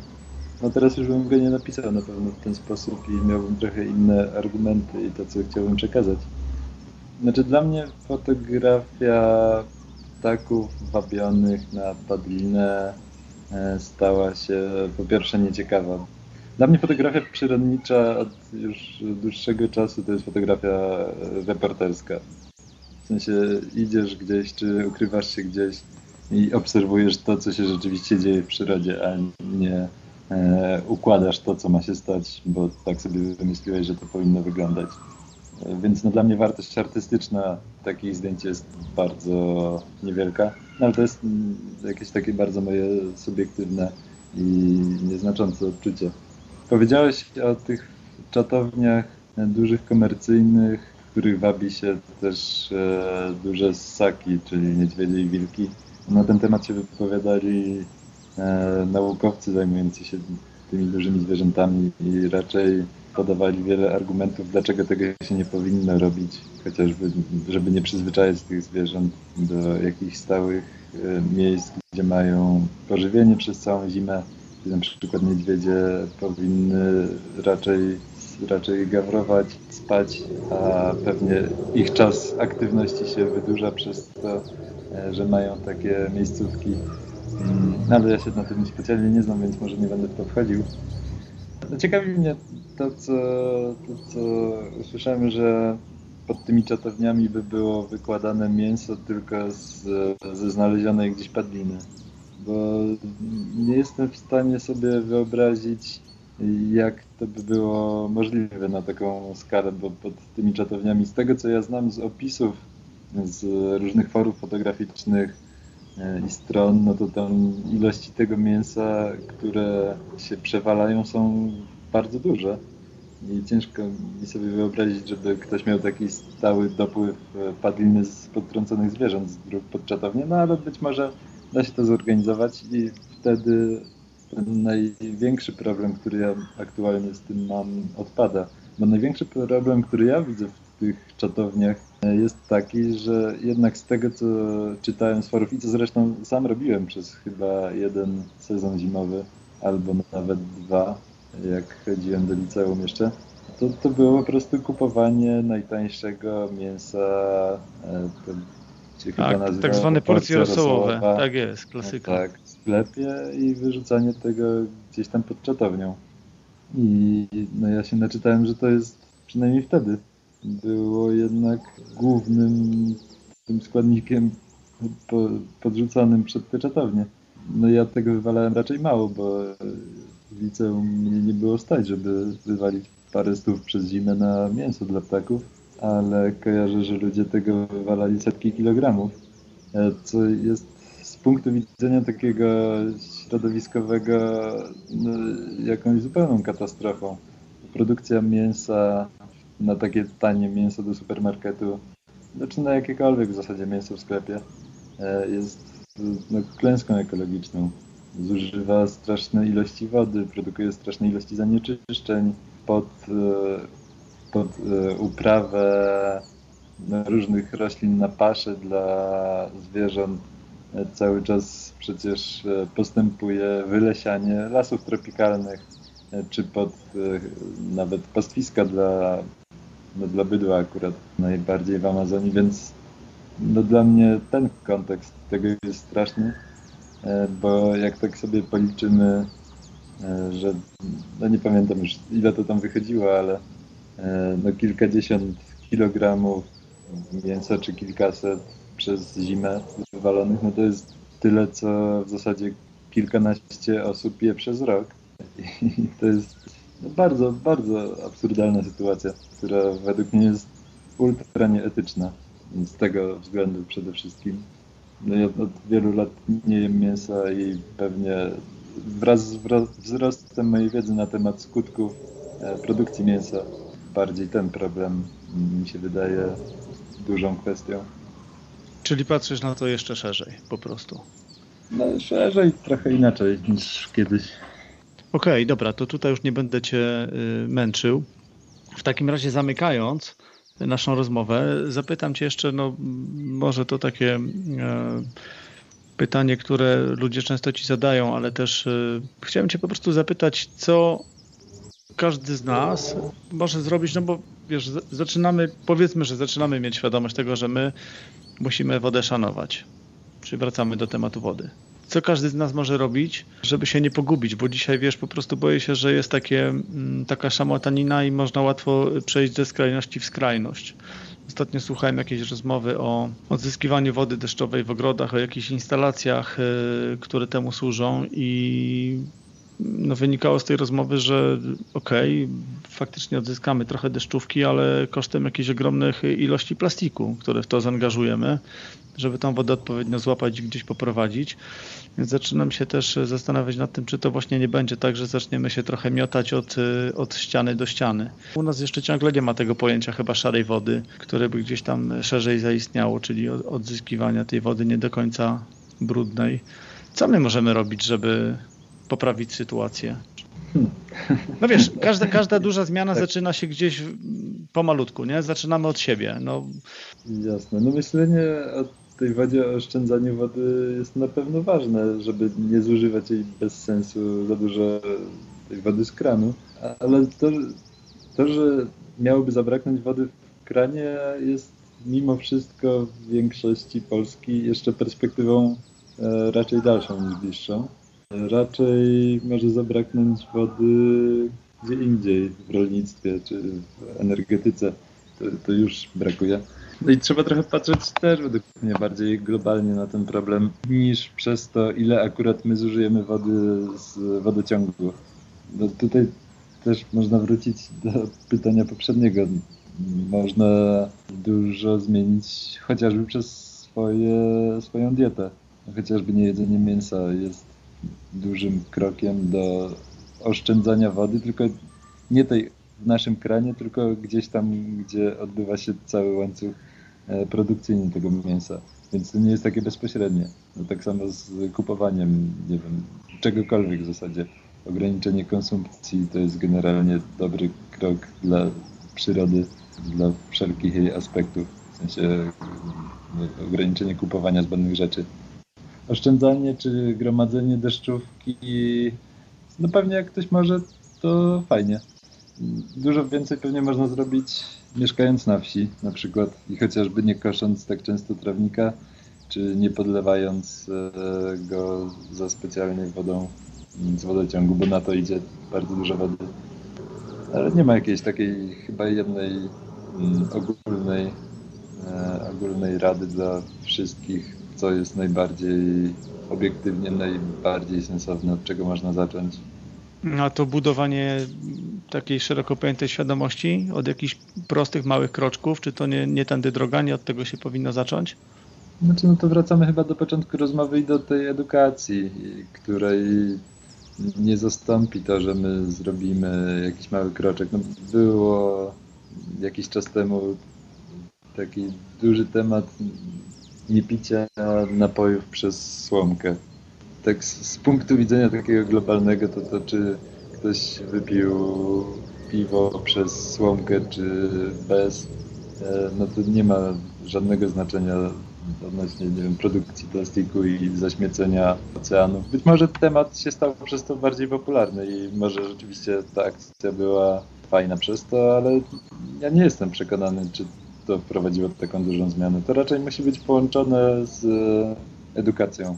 No teraz już bym go nie napisał na pewno w ten sposób i miałbym trochę inne argumenty i to, co chciałbym przekazać. Znaczy dla mnie fotografia ptaków wabionych na padlinę e, stała się po pierwsze nieciekawa. Dla mnie fotografia przyrodnicza od już dłuższego czasu to jest fotografia reporterska. W sensie idziesz gdzieś, czy ukrywasz się gdzieś i obserwujesz to, co się rzeczywiście dzieje w przyrodzie, a nie E, układasz to, co ma się stać, bo tak sobie wymyśliłeś, że to powinno wyglądać. E, więc no, dla mnie wartość artystyczna takich zdjęć jest bardzo niewielka, no, ale to jest mm, jakieś takie bardzo moje subiektywne i nieznaczące odczucie. Powiedziałeś o tych czatowniach dużych komercyjnych, w których wabi się też e, duże ssaki, czyli niedźwiedzie i wilki. Na ten temat się wypowiadali E, naukowcy zajmujący się tymi dużymi zwierzętami i raczej podawali wiele argumentów, dlaczego tego się nie powinno robić, chociażby, żeby nie przyzwyczajać tych zwierząt do jakichś stałych e, miejsc, gdzie mają pożywienie przez całą zimę, na przykład niedźwiedzie powinny raczej, raczej gawrować, spać, a pewnie ich czas aktywności się wydłuża przez to, e, że mają takie miejscówki no, ale ja się na tym specjalnie nie znam, więc może nie będę w to wchodził. No, ciekawi mnie to, co, to, co usłyszałem, że pod tymi czatowniami by było wykładane mięso tylko z, ze znalezionej gdzieś padliny. Bo nie jestem w stanie sobie wyobrazić, jak to by było możliwe na taką skalę, bo pod tymi czatowniami, z tego co ja znam z opisów z różnych forów fotograficznych, i stron, no to tam ilości tego mięsa, które się przewalają są bardzo duże. I ciężko mi sobie wyobrazić, żeby ktoś miał taki stały dopływ e, padliny z podtrąconych zwierząt pod czatownię, no ale być może da się to zorganizować i wtedy ten największy problem, który ja aktualnie z tym mam, odpada. Bo największy problem, który ja widzę w tych czatowniach jest taki, że jednak z tego, co czytałem z forów i co zresztą sam robiłem przez chyba jeden sezon zimowy, albo nawet dwa, jak chodziłem do liceum jeszcze, to, to było po prostu kupowanie najtańszego mięsa, e, to się chyba Tak, nazywa tak zwane porcje rosołowe. rosołowa. Tak jest, klasyka. Tak, w sklepie i wyrzucanie tego gdzieś tam pod czatownią. I no ja się naczytałem, że to jest przynajmniej wtedy było jednak głównym tym składnikiem po, podrzucanym przed. No ja tego wywalałem raczej mało, bo w liceum mnie nie było stać, żeby wywalić parę stów przez zimę na mięso dla ptaków, ale kojarzę, że ludzie tego wywalali setki kilogramów, e, co jest z punktu widzenia takiego środowiskowego no, jakąś zupełną katastrofą. Produkcja mięsa na takie tanie mięso do supermarketu, znaczy na jakiekolwiek w zasadzie mięso w sklepie, e, jest no, klęską ekologiczną. Zużywa straszne ilości wody, produkuje straszne ilości zanieczyszczeń pod, e, pod e, uprawę no, różnych roślin na pasze dla zwierząt. Cały czas przecież postępuje wylesianie lasów tropikalnych, czy pod nawet pastwiska dla, no, dla bydła akurat najbardziej w Amazonii, więc no, dla mnie ten kontekst tego jest straszny, e, bo jak tak sobie policzymy, e, że no nie pamiętam już ile to tam wychodziło, ale e, no kilkadziesiąt kilogramów mięsa czy kilkaset przez zimę wywalonych, no to jest tyle, co w zasadzie kilkanaście osób je przez rok. I to jest no bardzo, bardzo absurdalna sytuacja, która według mnie jest ultra nieetyczna. Z tego względu przede wszystkim. No ja od wielu lat nie jem mięsa i pewnie wraz z wzrostem mojej wiedzy na temat skutków e, produkcji mięsa bardziej ten problem mm, mi się wydaje dużą kwestią. Czyli patrzysz na to jeszcze szerzej, po prostu. No szerzej, trochę inaczej niż kiedyś. Okej, dobra, to tutaj już nie będę Cię y, męczył. W takim razie zamykając naszą rozmowę, zapytam Cię jeszcze, no może to takie e, pytanie, które ludzie często Ci zadają, ale też y, chciałem Cię po prostu zapytać, co każdy z nas może zrobić, no bo wiesz, zaczynamy, powiedzmy, że zaczynamy mieć świadomość tego, że my musimy wodę szanować. Czyli wracamy do tematu wody. Co każdy z nas może robić, żeby się nie pogubić, bo dzisiaj wiesz, po prostu boję się, że jest takie, mm, taka szamotanina i można łatwo przejść ze skrajności w skrajność. Ostatnio słuchałem jakiejś rozmowy o odzyskiwaniu wody deszczowej w ogrodach, o jakichś instalacjach, y, które temu służą i no wynikało z tej rozmowy, że okej, faktycznie odzyskamy trochę deszczówki, ale kosztem jakichś ogromnych ilości plastiku, które w to zaangażujemy, żeby tą wodę odpowiednio złapać i gdzieś poprowadzić. Więc zaczynam się też zastanawiać nad tym, czy to właśnie nie będzie tak, że zaczniemy się trochę miotać od, y, od ściany do ściany. U nas jeszcze ciągle nie ma tego pojęcia chyba szarej wody, które by gdzieś tam szerzej zaistniało, czyli od- odzyskiwania tej wody nie do końca brudnej. Co my możemy robić, żeby poprawić sytuację? No wiesz, każda, każda duża zmiana Tak. zaczyna się gdzieś pomalutku, nie? Zaczynamy od siebie. No, Jasne. No myślenie o tej wodzie, o oszczędzaniu wody jest na pewno ważne, żeby nie zużywać jej bez sensu za dużo tej wody z kranu. Ale to, to że miałoby zabraknąć wody w kranie jest mimo wszystko w większości Polski jeszcze perspektywą e, raczej dalszą niż bliższą. Raczej może zabraknąć wody gdzie indziej, w rolnictwie czy w energetyce. To, to już brakuje. No i trzeba trochę patrzeć też według mnie bardziej globalnie na ten problem, niż przez to, ile akurat my zużyjemy wody z wodociągu. No tutaj też można wrócić do pytania poprzedniego. Można dużo zmienić chociażby przez swoje, swoją dietę. Chociażby nie jedzenie mięsa jest dużym krokiem do oszczędzania wody, tylko nie tej w naszym kranie, tylko gdzieś tam, gdzie odbywa się cały łańcuch e, produkcyjny tego mięsa. Więc to nie jest takie bezpośrednie. No tak samo z kupowaniem, nie wiem, czegokolwiek w zasadzie. Ograniczenie konsumpcji to jest generalnie dobry krok dla przyrody dla wszelkich jej aspektów, w sensie ograniczenie kupowania zbędnych rzeczy. Oszczędzanie czy gromadzenie deszczówki, no pewnie jak ktoś może, to fajnie. Dużo więcej pewnie można zrobić mieszkając na wsi na przykład i chociażby nie kosząc tak często trawnika, czy nie podlewając e, go za specjalnie wodą z wodociągu, bo na to idzie bardzo dużo wody. Ale nie ma jakiejś takiej chyba jednej mm, ogólnej, e, ogólnej rady dla wszystkich, co jest najbardziej obiektywnie, najbardziej sensowne, od czego można zacząć. A to budowanie takiej szeroko pojętej świadomości od jakichś prostych, małych kroczków, czy to nie, nie tędy droga, nie od tego się powinno zacząć? Znaczy, no to wracamy chyba do początku rozmowy i do tej edukacji, której nie zastąpi to, że my zrobimy jakiś mały kroczek. No, było jakiś czas temu taki duży temat niepicia napojów przez słomkę. Tak z, z punktu widzenia takiego globalnego, to, to czy ktoś wypił piwo przez słomkę, czy bez, e, no to nie ma żadnego znaczenia odnośnie nie wiem, produkcji plastiku i zaśmiecenia oceanów. Być może temat się stał przez to bardziej popularny i może rzeczywiście ta akcja była fajna przez to, ale ja nie jestem przekonany, czy to wprowadziło taką dużą zmianę. To raczej musi być połączone z edukacją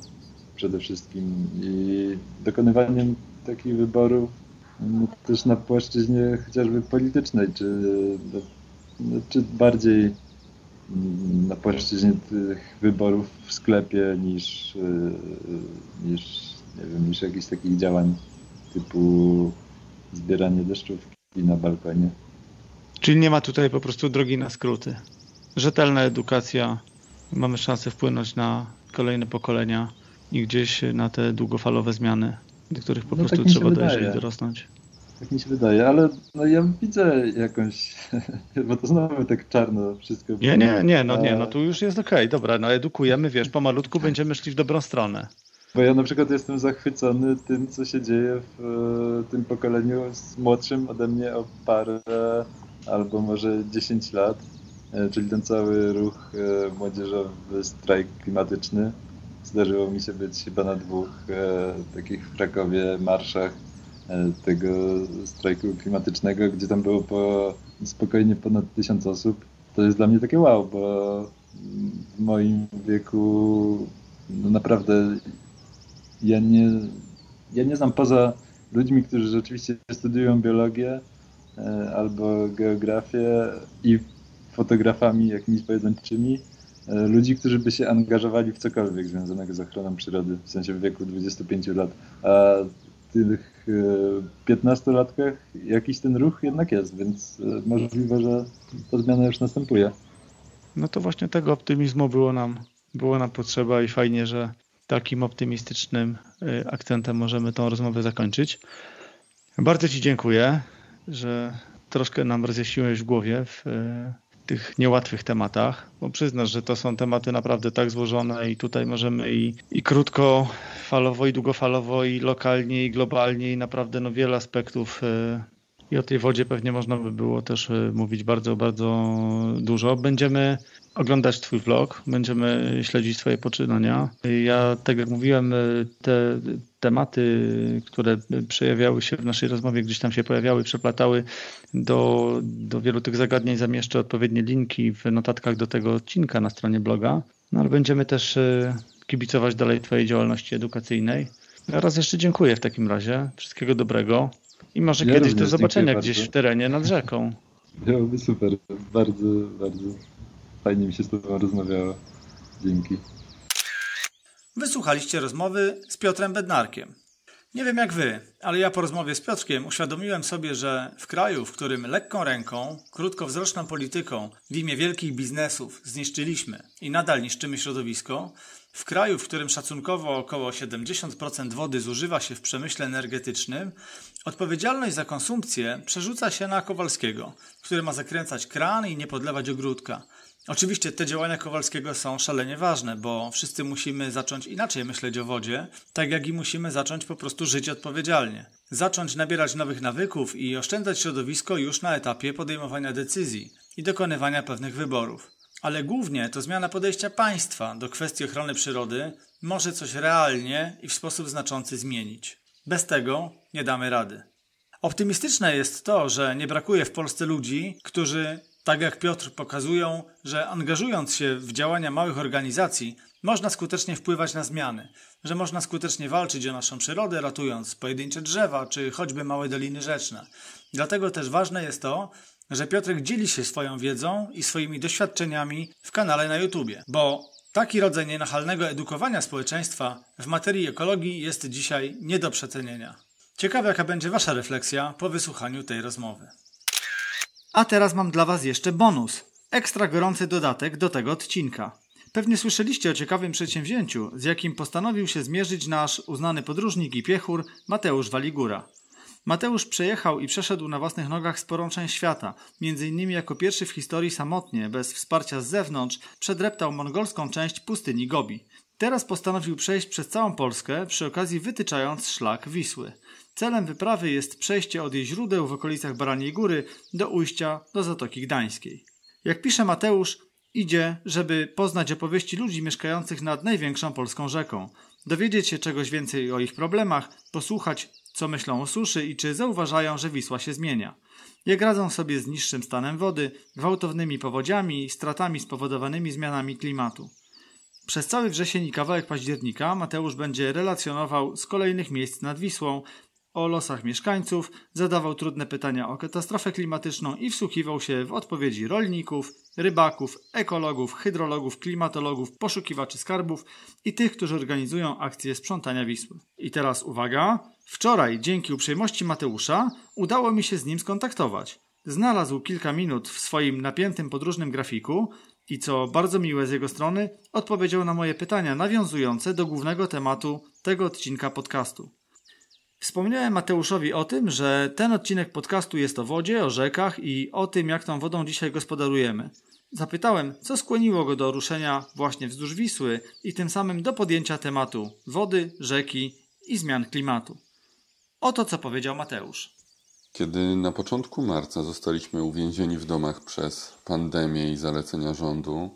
przede wszystkim i dokonywaniem takich wyborów no, też na płaszczyźnie chociażby politycznej, czy, no, czy bardziej na płaszczyźnie tych wyborów w sklepie niż, y, niż, nie wiem, niż jakichś takich działań typu zbieranie deszczówki na balkonie. Czyli nie ma tutaj po prostu drogi na skróty. Rzetelna edukacja, mamy szansę wpłynąć na kolejne pokolenia i gdzieś na te długofalowe zmiany, do których po no prostu tak trzeba dojrzeć i dorosnąć. Tak mi się wydaje, ale no ja widzę jakąś, bo to znowu tak czarno wszystko. Nie, nie, nie, no nie, no tu już jest okej, okay, dobra, no edukujemy, wiesz, pomalutku będziemy szli w dobrą stronę. Bo ja na przykład jestem zachwycony tym, co się dzieje w e, tym pokoleniu młodszym ode mnie o parę albo może 10 lat, e, czyli ten cały ruch e, młodzieżowy strajk klimatyczny. Zdarzyło mi się być chyba na dwóch takich w Krakowie marszach E, tego strajku klimatycznego, gdzie tam było po spokojnie ponad tysiąc osób, to jest dla mnie takie wow, bo w moim wieku no naprawdę ja nie, ja nie znam poza ludźmi, którzy rzeczywiście studiują biologię e, albo geografię i fotografami jakimiś pojedynczymi, e, ludzi, którzy by się angażowali w cokolwiek związanego z ochroną przyrody, w sensie w wieku 25 lat. A tych 15-latkach jakiś ten ruch jednak jest, więc e, możliwe, że ta zmiana już następuje. No to właśnie tego optymizmu było nam, było nam potrzeba i fajnie, że takim optymistycznym e, akcentem możemy tą rozmowę zakończyć. Bardzo Ci dziękuję, że troszkę nam rozjaśniłeś w głowie w e, tych niełatwych tematach, bo przyznasz, że to są tematy naprawdę tak złożone i tutaj możemy i, i krótkofalowo, i długofalowo, i lokalnie, i globalnie, i naprawdę no wiele aspektów e, i o tej wodzie pewnie można by było też e, mówić bardzo, bardzo dużo. Będziemy oglądać Twój vlog, będziemy śledzić Twoje poczynania. Ja, tak jak mówiłem, e, te tematy, które przejawiały się w naszej rozmowie, gdzieś tam się pojawiały, przeplatały do, do wielu tych zagadnień, zamieszczę odpowiednie linki w notatkach do tego odcinka na stronie bloga. No ale będziemy też e, kibicować dalej Twojej działalności edukacyjnej. Raz jeszcze dziękuję w takim razie. Wszystkiego dobrego. I może ja kiedyś do zobaczenia gdzieś w terenie nad rzeką. Byłoby super. Bardzo, bardzo fajnie mi się z Tobą rozmawiało. Dzięki. Wysłuchaliście rozmowy z Piotrem Bednarkiem. Nie wiem jak wy, ale ja po rozmowie z Piotrkiem uświadomiłem sobie, że w kraju, w którym lekką ręką, krótkowzroczną polityką w imię wielkich biznesów zniszczyliśmy i nadal niszczymy środowisko, w kraju, w którym szacunkowo około 70% wody zużywa się w przemyśle energetycznym, odpowiedzialność za konsumpcję przerzuca się na Kowalskiego, który ma zakręcać kran i nie podlewać ogródka. Oczywiście te działania Kowalskiego są szalenie ważne, bo wszyscy musimy zacząć inaczej myśleć o wodzie, tak jak i musimy zacząć po prostu żyć odpowiedzialnie. Zacząć nabierać nowych nawyków i oszczędzać środowisko już na etapie podejmowania decyzji. i dokonywania pewnych wyborów. Ale głównie to zmiana podejścia państwa do kwestii ochrony przyrody może coś realnie i w sposób znaczący zmienić. Bez tego nie damy rady. Optymistyczne jest to, że nie brakuje w Polsce ludzi, którzy, tak jak Piotr, pokazują, że angażując się w działania małych organizacji, można skutecznie wpływać na zmiany, że można skutecznie walczyć o naszą przyrodę, ratując pojedyncze drzewa czy choćby małe doliny rzeczne. Dlatego też ważne jest to, że Piotrek dzieli się swoją wiedzą i swoimi doświadczeniami w kanale na YouTubie, bo taki rodzaj nienachalnego edukowania społeczeństwa w materii ekologii jest dzisiaj nie do przecenienia. Ciekawe, jaka będzie Wasza refleksja po wysłuchaniu tej rozmowy. A teraz mam dla Was jeszcze bonus. Ekstra gorący dodatek do tego odcinka. Pewnie słyszeliście o ciekawym przedsięwzięciu, z jakim postanowił się zmierzyć nasz uznany podróżnik i piechur Mateusz Waligura. Mateusz przejechał i przeszedł na własnych nogach sporą część świata, między innymi jako pierwszy w historii samotnie, bez wsparcia z zewnątrz, przedreptał mongolską część pustyni Gobi. Teraz postanowił przejść przez całą Polskę, przy okazji wytyczając szlak Wisły. Celem wyprawy jest przejście od jej źródeł w okolicach Baraniej Góry do ujścia do Zatoki Gdańskiej. Jak pisze Mateusz, idzie, żeby poznać opowieści ludzi mieszkających nad największą polską rzeką, dowiedzieć się czegoś więcej o ich problemach, posłuchać, co myślą o suszy i czy zauważają, że Wisła się zmienia. Jak radzą sobie z niższym stanem wody, gwałtownymi powodziami i stratami spowodowanymi zmianami klimatu. Przez cały wrzesień i kawałek października Mateusz będzie relacjonował z kolejnych miejsc nad Wisłą, o losach mieszkańców, zadawał trudne pytania o katastrofę klimatyczną i wsłuchiwał się w odpowiedzi rolników, rybaków, ekologów, hydrologów, klimatologów, poszukiwaczy skarbów i tych, którzy organizują akcje sprzątania Wisły. I teraz uwaga, wczoraj dzięki uprzejmości Mateusza udało mi się z nim skontaktować. Znalazł kilka minut w swoim napiętym podróżnym grafiku i co bardzo miłe z jego strony, odpowiedział na moje pytania nawiązujące do głównego tematu tego odcinka podcastu. Wspomniałem Mateuszowi o tym, że ten odcinek podcastu jest o wodzie, o rzekach i o tym, jak tą wodą dzisiaj gospodarujemy. Zapytałem, co skłoniło go do ruszenia właśnie wzdłuż Wisły i tym samym do podjęcia tematu wody, rzeki i zmian klimatu. Oto co powiedział Mateusz. Kiedy na początku marca zostaliśmy uwięzieni w domach przez pandemię i zalecenia rządu,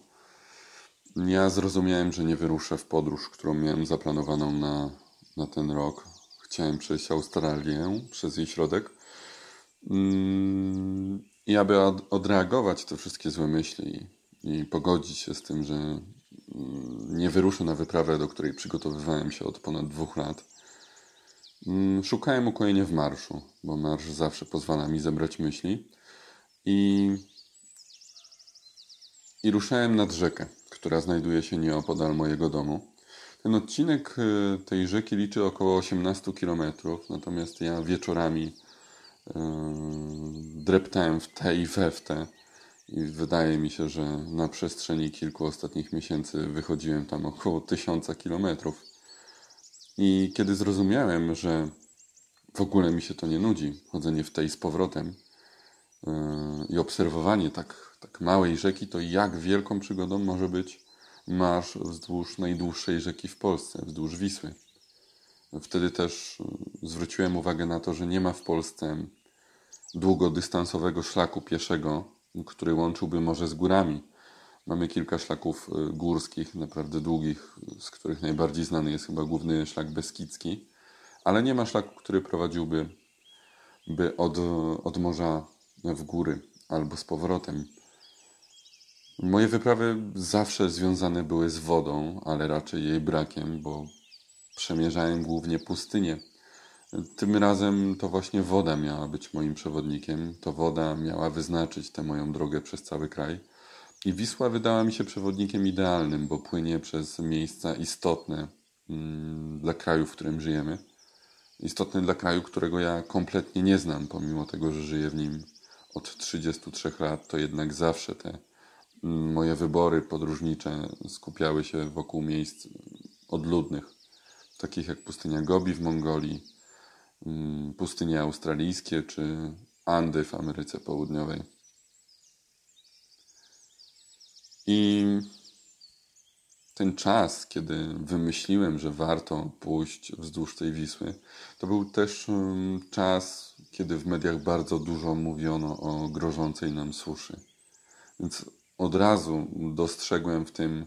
ja zrozumiałem, że nie wyruszę w podróż, którą miałem zaplanowaną na, na ten rok. Chciałem przejść Australię przez jej środek. Mm, I aby odreagować te wszystkie złe myśli i pogodzić się z tym, że mm, nie wyruszę na wyprawę, do której przygotowywałem się od ponad dwóch lat, mm, szukałem ukojenia w marszu, bo marsz zawsze pozwala mi zebrać myśli. I, i ruszałem nad rzekę, która znajduje się nieopodal mojego domu. Ten odcinek y, tej rzeki liczy około 18 km, natomiast ja wieczorami yy, dreptałem w te i we w te i wydaje mi się, że na przestrzeni kilku ostatnich miesięcy wychodziłem tam około 1000 km. I kiedy zrozumiałem, że w ogóle mi się to nie nudzi, chodzenie w tej z powrotem yy, i obserwowanie tak, tak małej rzeki, to jak wielką przygodą może być marsz wzdłuż najdłuższej rzeki w Polsce, wzdłuż Wisły. Wtedy też y, zwróciłem uwagę na to, że nie ma w Polsce długodystansowego szlaku pieszego, który łączyłby morze z górami. Mamy kilka szlaków y, górskich, naprawdę długich, z których najbardziej znany jest chyba główny szlak beskidzki, ale nie ma szlaku, który prowadziłby by od, od morza w góry albo z powrotem. Moje wyprawy zawsze związane były z wodą, ale raczej jej brakiem, bo przemierzałem głównie pustynię. Tym razem to właśnie woda miała być moim przewodnikiem. To woda miała wyznaczyć tę moją drogę przez cały kraj. I Wisła wydała mi się przewodnikiem idealnym, bo płynie przez miejsca istotne mm, dla kraju, w którym żyjemy. Istotne dla kraju, którego ja kompletnie nie znam, pomimo tego, że żyję w nim od 33 lat, to jednak zawsze te moje wybory podróżnicze skupiały się wokół miejsc odludnych, takich jak pustynia Gobi w Mongolii, mm, pustynie australijskie czy Andy w Ameryce Południowej. I ten czas, kiedy wymyśliłem, że warto pójść wzdłuż tej Wisły, to był też czas, kiedy w mediach bardzo dużo mówiono o grożącej nam suszy Więc od razu dostrzegłem w tym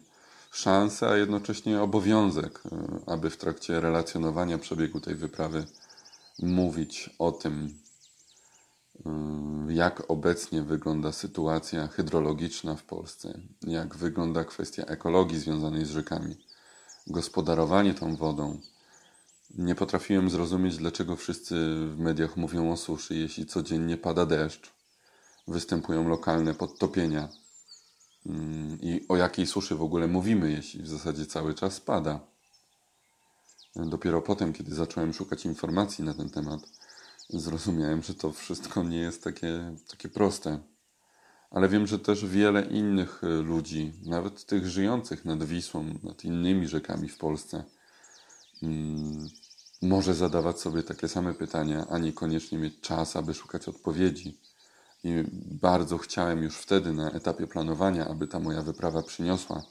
szansę, a jednocześnie obowiązek, e, aby w trakcie relacjonowania przebiegu tej wyprawy mówić o tym, e, jak obecnie wygląda sytuacja hydrologiczna w Polsce, jak wygląda kwestia ekologii związanej z rzekami, gospodarowanie tą wodą. Nie potrafiłem zrozumieć, dlaczego wszyscy w mediach mówią o suszy, jeśli codziennie pada deszcz, występują lokalne podtopienia i o jakiej suszy w ogóle mówimy, jeśli w zasadzie cały czas pada. Dopiero potem, kiedy zacząłem szukać informacji na ten temat, zrozumiałem, że to wszystko nie jest takie, takie proste. Ale wiem, że też wiele innych y, ludzi, nawet tych żyjących nad Wisłą, nad innymi rzekami w Polsce, mm, może zadawać sobie takie same pytania, a niekoniecznie mieć czas, aby szukać odpowiedzi. I bardzo chciałem już wtedy na etapie planowania, aby ta moja wyprawa przyniosła,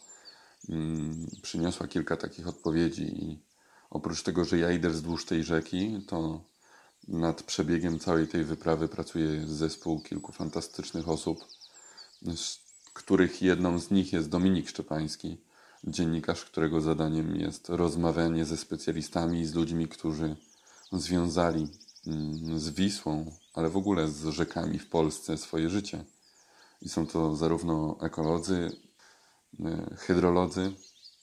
mm, przyniosła kilka takich odpowiedzi. I oprócz tego, że ja idę wzdłuż tej rzeki, to nad przebiegiem całej tej wyprawy pracuje zespół kilku fantastycznych osób, z których jedną z nich jest Dominik Szczepański, dziennikarz, którego zadaniem jest rozmawianie ze specjalistami i z ludźmi, którzy związali mm, z Wisłą ale w ogóle z rzekami w Polsce swoje życie. I są to zarówno ekolodzy, e, hydrolodzy,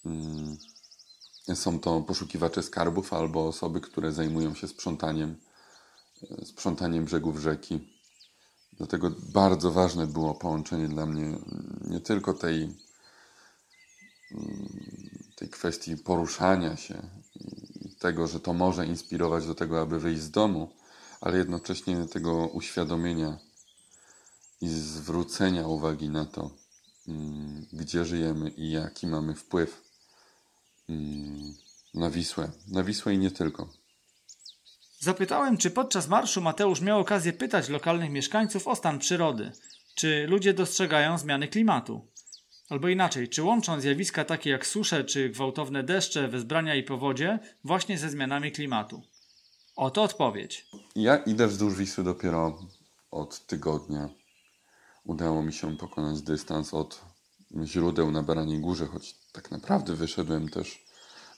mm, są to poszukiwacze skarbów albo osoby, które zajmują się sprzątaniem, e, sprzątaniem brzegów rzeki. Dlatego bardzo ważne było połączenie dla mnie nie tylko tej, tej kwestii poruszania się i tego, że to może inspirować do tego, aby wyjść z domu, ale jednocześnie tego uświadomienia i zwrócenia uwagi na to, mm, gdzie żyjemy i jaki mamy wpływ mm, na Wisłę. Na Wisłę i nie tylko. Zapytałem, czy podczas marszu Mateusz miał okazję pytać lokalnych mieszkańców o stan przyrody. Czy ludzie dostrzegają zmiany klimatu? Albo inaczej, czy łączą zjawiska takie jak susze czy gwałtowne deszcze, wezbrania i powodzie właśnie ze zmianami klimatu? Oto odpowiedź. Ja idę wzdłuż Wisły dopiero od tygodnia. Udało mi się pokonać dystans od źródeł na Baraniej Górze, choć tak naprawdę wyszedłem też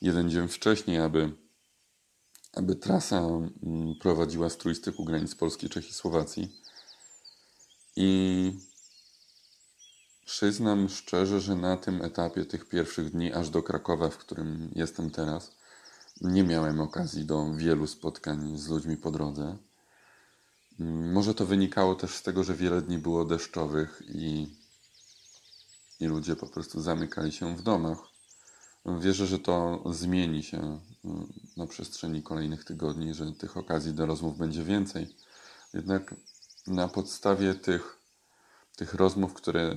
jeden dzień wcześniej, aby, aby trasa mm, prowadziła z trójstyku granic Polski, Czech i Słowacji. I przyznam szczerze, że na tym etapie tych pierwszych dni, aż do Krakowa, w którym jestem teraz, nie miałem okazji do wielu spotkań z ludźmi po drodze. Może to wynikało też z tego, że wiele dni było deszczowych i, i ludzie po prostu zamykali się w domach. Wierzę, że to zmieni się mm, na przestrzeni kolejnych tygodni, że tych okazji do rozmów będzie więcej. Jednak na podstawie tych, tych rozmów, które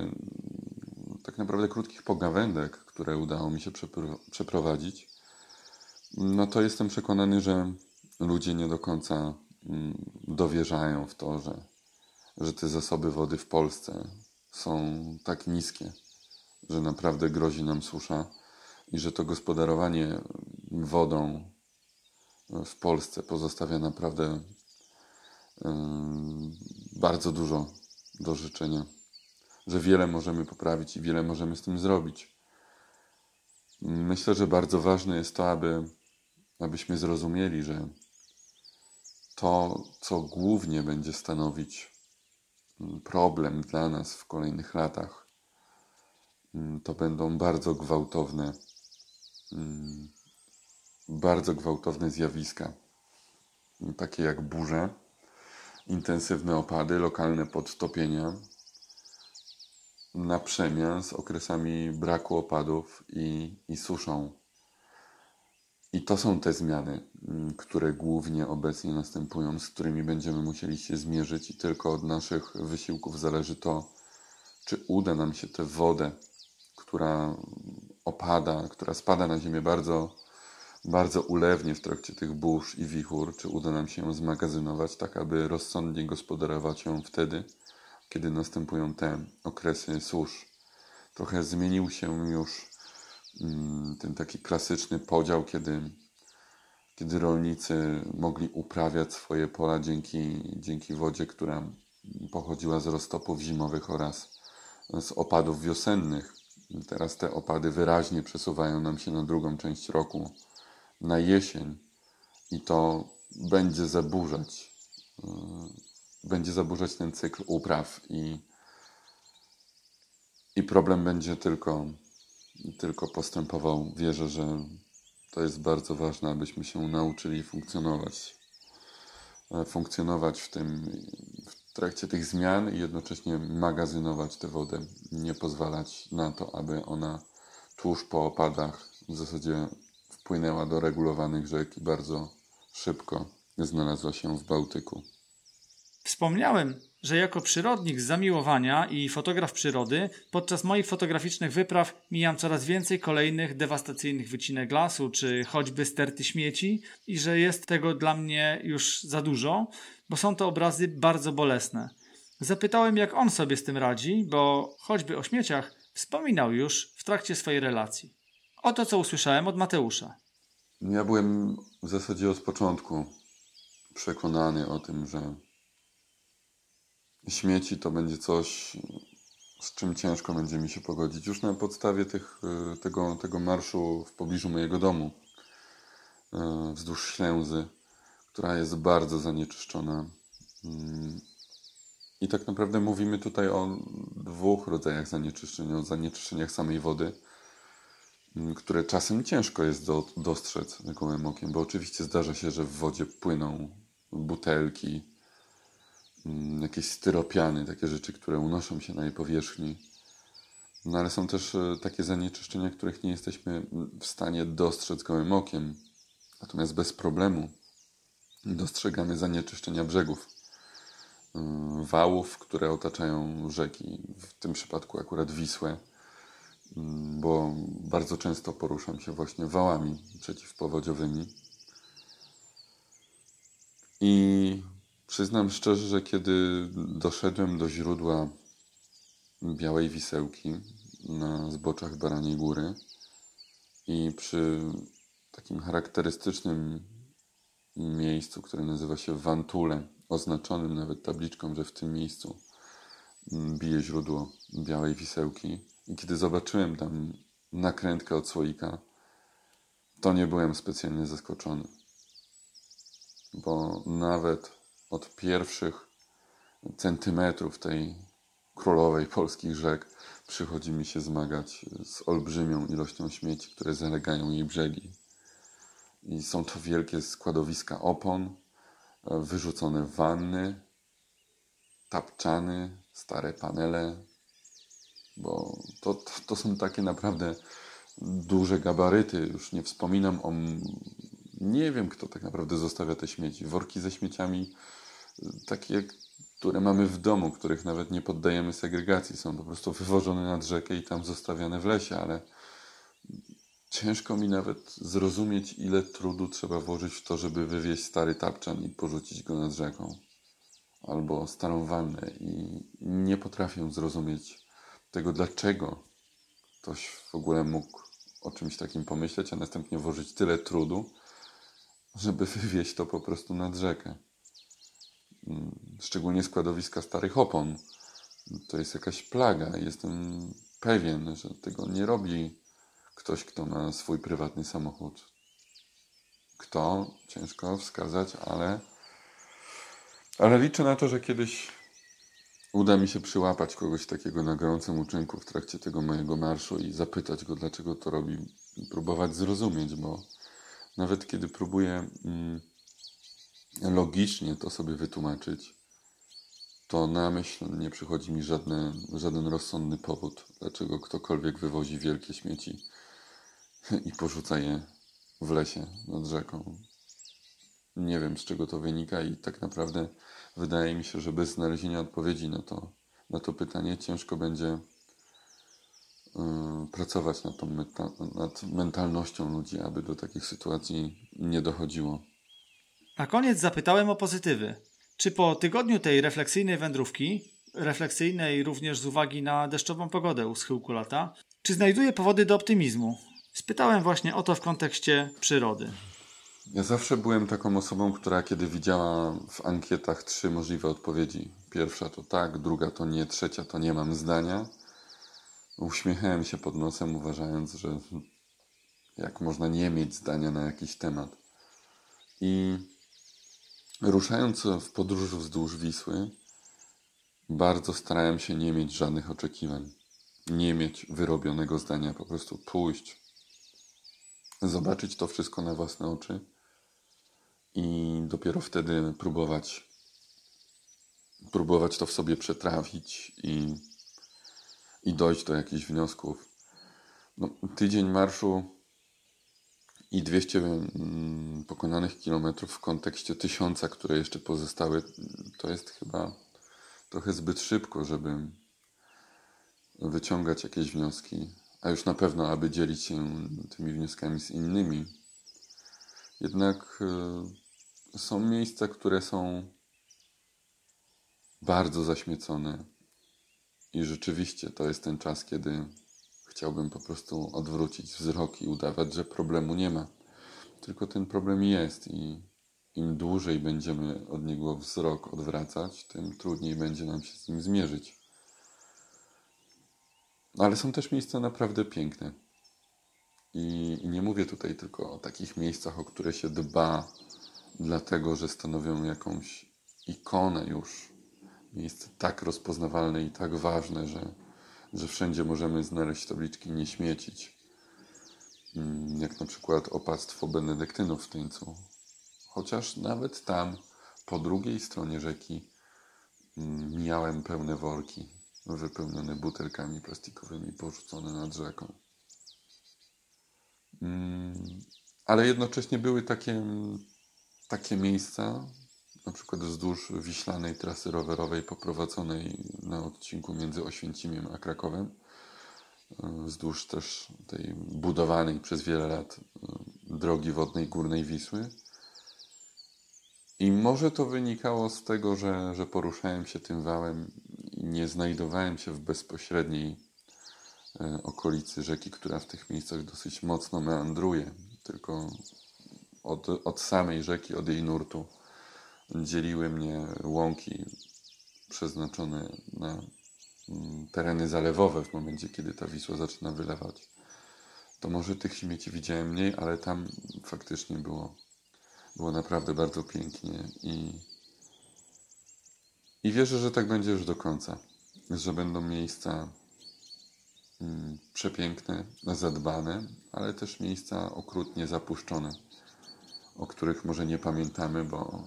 tak naprawdę krótkich pogawędek, które udało mi się przeprowadzić, no to jestem przekonany, że ludzie nie do końca mm, dowierzają w to, że, że te zasoby wody w Polsce są tak niskie, że naprawdę grozi nam susza i że to gospodarowanie wodą w Polsce pozostawia naprawdę bardzo dużo do życzenia, że wiele możemy poprawić i wiele możemy z tym zrobić. Myślę, że bardzo ważne jest to, aby abyśmy zrozumieli, że to, co głównie będzie stanowić mm, problem dla nas w kolejnych latach, mm, to będą bardzo gwałtowne, mm, bardzo gwałtowne zjawiska, takie jak burze, intensywne opady, lokalne podtopienia, na przemian z okresami braku opadów i, i suszą. I to są te zmiany, mm, które głównie obecnie następują, z którymi będziemy musieli się zmierzyć, i tylko od naszych wysiłków zależy to, czy uda nam się tę wodę, która opada, która spada na ziemię bardzo, bardzo ulewnie w trakcie tych burz i wichur, czy uda nam się ją zmagazynować, tak aby rozsądnie gospodarować ją wtedy, kiedy następują te okresy susz. Trochę zmienił się już ten taki klasyczny podział, kiedy, kiedy rolnicy mogli uprawiać swoje pola dzięki, dzięki wodzie, która pochodziła z roztopów zimowych oraz z opadów wiosennych. Teraz te opady wyraźnie przesuwają nam się na drugą część roku, na jesień i to będzie zaburzać, yy, będzie zaburzać ten cykl upraw i, i problem będzie tylko, tylko postępował. Wierzę, że to jest bardzo ważne, abyśmy się nauczyli funkcjonować, e, funkcjonować w tym, w trakcie tych zmian i jednocześnie magazynować tę wodę, nie pozwalać na to, aby ona tuż po opadach w zasadzie wpłynęła do regulowanych rzek i bardzo szybko znalazła się w Bałtyku. Wspomniałem, że jako przyrodnik z zamiłowania i fotograf przyrody, podczas moich fotograficznych wypraw mijam coraz więcej kolejnych dewastacyjnych wycinek lasu, czy choćby sterty śmieci, i że jest tego dla mnie już za dużo, bo są to obrazy bardzo bolesne. Zapytałem, jak on sobie z tym radzi, bo choćby o śmieciach wspominał już w trakcie swojej relacji. Oto co usłyszałem od Mateusza. Ja byłem w zasadzie od początku przekonany o tym, że śmieci to będzie coś, z czym ciężko będzie mi się pogodzić. Już na podstawie tych, y, tego, tego marszu w pobliżu mojego domu, y, wzdłuż Ślęzy, która jest bardzo zanieczyszczona. Mm. I tak naprawdę mówimy tutaj o dwóch rodzajach zanieczyszczeń. O zanieczyszczeniach samej wody, mm, które czasem ciężko jest do, dostrzec gołym okiem, bo oczywiście zdarza się, że w wodzie płyną butelki, jakieś styropiany, takie rzeczy, które unoszą się na jej powierzchni. No ale są też e, takie zanieczyszczenia, których nie jesteśmy w stanie dostrzec gołym okiem. Natomiast bez problemu dostrzegamy zanieczyszczenia brzegów, e, wałów, które otaczają rzeki, w tym przypadku akurat Wisłę, mm, bo bardzo często poruszam się właśnie wałami przeciwpowodziowymi. I Przyznam szczerze, że kiedy doszedłem do źródła Białej Wisełki na zboczach Baraniej Góry i przy takim charakterystycznym miejscu, które nazywa się Wantule, oznaczonym nawet tabliczką, że w tym miejscu bije źródło Białej Wisełki i kiedy zobaczyłem tam nakrętkę od słoika, to nie byłem specjalnie zaskoczony. Bo nawet od pierwszych centymetrów tej królowej polskich rzek przychodzi mi się zmagać z olbrzymią ilością śmieci, które zalegają jej brzegi. I są to wielkie składowiska opon, wyrzucone wanny, tapczany, stare panele, bo to, to, to są takie naprawdę duże gabaryty. Już nie wspominam o. Nie wiem, kto tak naprawdę zostawia te śmieci. Worki ze śmieciami takie, które mamy w domu, których nawet nie poddajemy segregacji. Są po prostu wywożone nad rzekę i tam zostawiane w lesie, ale ciężko mi nawet zrozumieć, ile trudu trzeba włożyć w to, żeby wywieźć stary tapczan i porzucić go nad rzeką. Albo starą wannę i nie potrafię zrozumieć tego, dlaczego ktoś w ogóle mógł o czymś takim pomyśleć, a następnie włożyć tyle trudu, żeby wywieźć to po prostu nad rzekę. Mm, szczególnie składowiska starych opon. To jest jakaś plaga. Jestem pewien, że tego nie robi ktoś, kto ma swój prywatny samochód. Kto? Ciężko wskazać, ale, ale liczę na to, że kiedyś uda mi się przyłapać kogoś takiego na gorącym uczynku w trakcie tego mojego marszu i zapytać go, dlaczego to robi. Próbować zrozumieć, bo nawet kiedy próbuję. Mm, logicznie to sobie wytłumaczyć, to na myśl nie przychodzi mi żadne, żaden rozsądny powód, dlaczego ktokolwiek wywozi wielkie śmieci i porzuca je w lesie nad rzeką. Nie wiem, z czego to wynika, i tak naprawdę wydaje mi się, że bez znalezienia odpowiedzi na to, na to pytanie ciężko będzie pracować nad, tą meta, nad mentalnością ludzi, aby do takich sytuacji nie dochodziło. Na koniec zapytałem o pozytywy. Czy po tygodniu tej refleksyjnej wędrówki, refleksyjnej również z uwagi na deszczową pogodę u schyłku lata, czy znajduje powody do optymizmu? Spytałem właśnie o to w kontekście przyrody. Ja zawsze byłem taką osobą, która kiedy widziała w ankietach trzy możliwe odpowiedzi. Pierwsza to tak, druga to nie, trzecia to nie mam zdania. Uśmiechałem się pod nosem, uważając, że jak można nie mieć zdania na jakiś temat. I ruszając w podróż wzdłuż Wisły, bardzo starałem się nie mieć żadnych oczekiwań, nie mieć wyrobionego zdania, po prostu pójść, zobaczyć to wszystko na własne oczy i dopiero wtedy próbować próbować to w sobie przetrawić i, i dojść do jakichś wniosków. No, tydzień marszu i 200 mm, pokonanych kilometrów w kontekście tysiąca, które jeszcze pozostały, to jest chyba trochę zbyt szybko, żeby wyciągać jakieś wnioski, a już na pewno, aby dzielić się tymi wnioskami z innymi. Jednak y, są miejsca, które są bardzo zaśmiecone. I rzeczywiście to jest ten czas, kiedy chciałbym po prostu odwrócić wzrok i udawać, że problemu nie ma. Tylko ten problem jest i im dłużej będziemy od niego wzrok odwracać, tym trudniej będzie nam się z nim zmierzyć. Ale są też miejsca naprawdę piękne. I, I, nie mówię tutaj tylko o takich miejscach, o które się dba, dlatego że stanowią jakąś ikonę już miejsce tak rozpoznawalne i tak ważne, że, że wszędzie możemy znaleźć tabliczki nie śmiecić. Mm, jak na przykład opactwo benedyktynów w Tyńcu. Chociaż nawet tam, po drugiej stronie rzeki, mm, miałem pełne worki wypełnione butelkami plastikowymi porzucone nad rzeką. Mm, ale jednocześnie były takie, takie miejsca, na przykład wzdłuż wiślanej trasy rowerowej poprowadzonej na odcinku między Oświęcimiem a Krakowem, e, wzdłuż też tej budowanej przez wiele lat e, drogi wodnej Górnej Wisły. I może to wynikało z tego, że, że poruszałem się tym wałem i nie znajdowałem się w bezpośredniej e, okolicy rzeki, która w tych miejscach dosyć mocno meandruje, tylko od, od samej rzeki, od jej nurtu dzieliły mnie łąki przeznaczone na mm, tereny zalewowe w momencie, kiedy ta Wisła zaczyna wylewać. To może tych śmieci widziałem mniej, ale tam faktycznie było, było naprawdę bardzo pięknie i, i wierzę, że tak będzie już do końca. Że będą miejsca mm, przepiękne, zadbane, ale też miejsca okrutnie zapuszczone, o których może nie pamiętamy, bo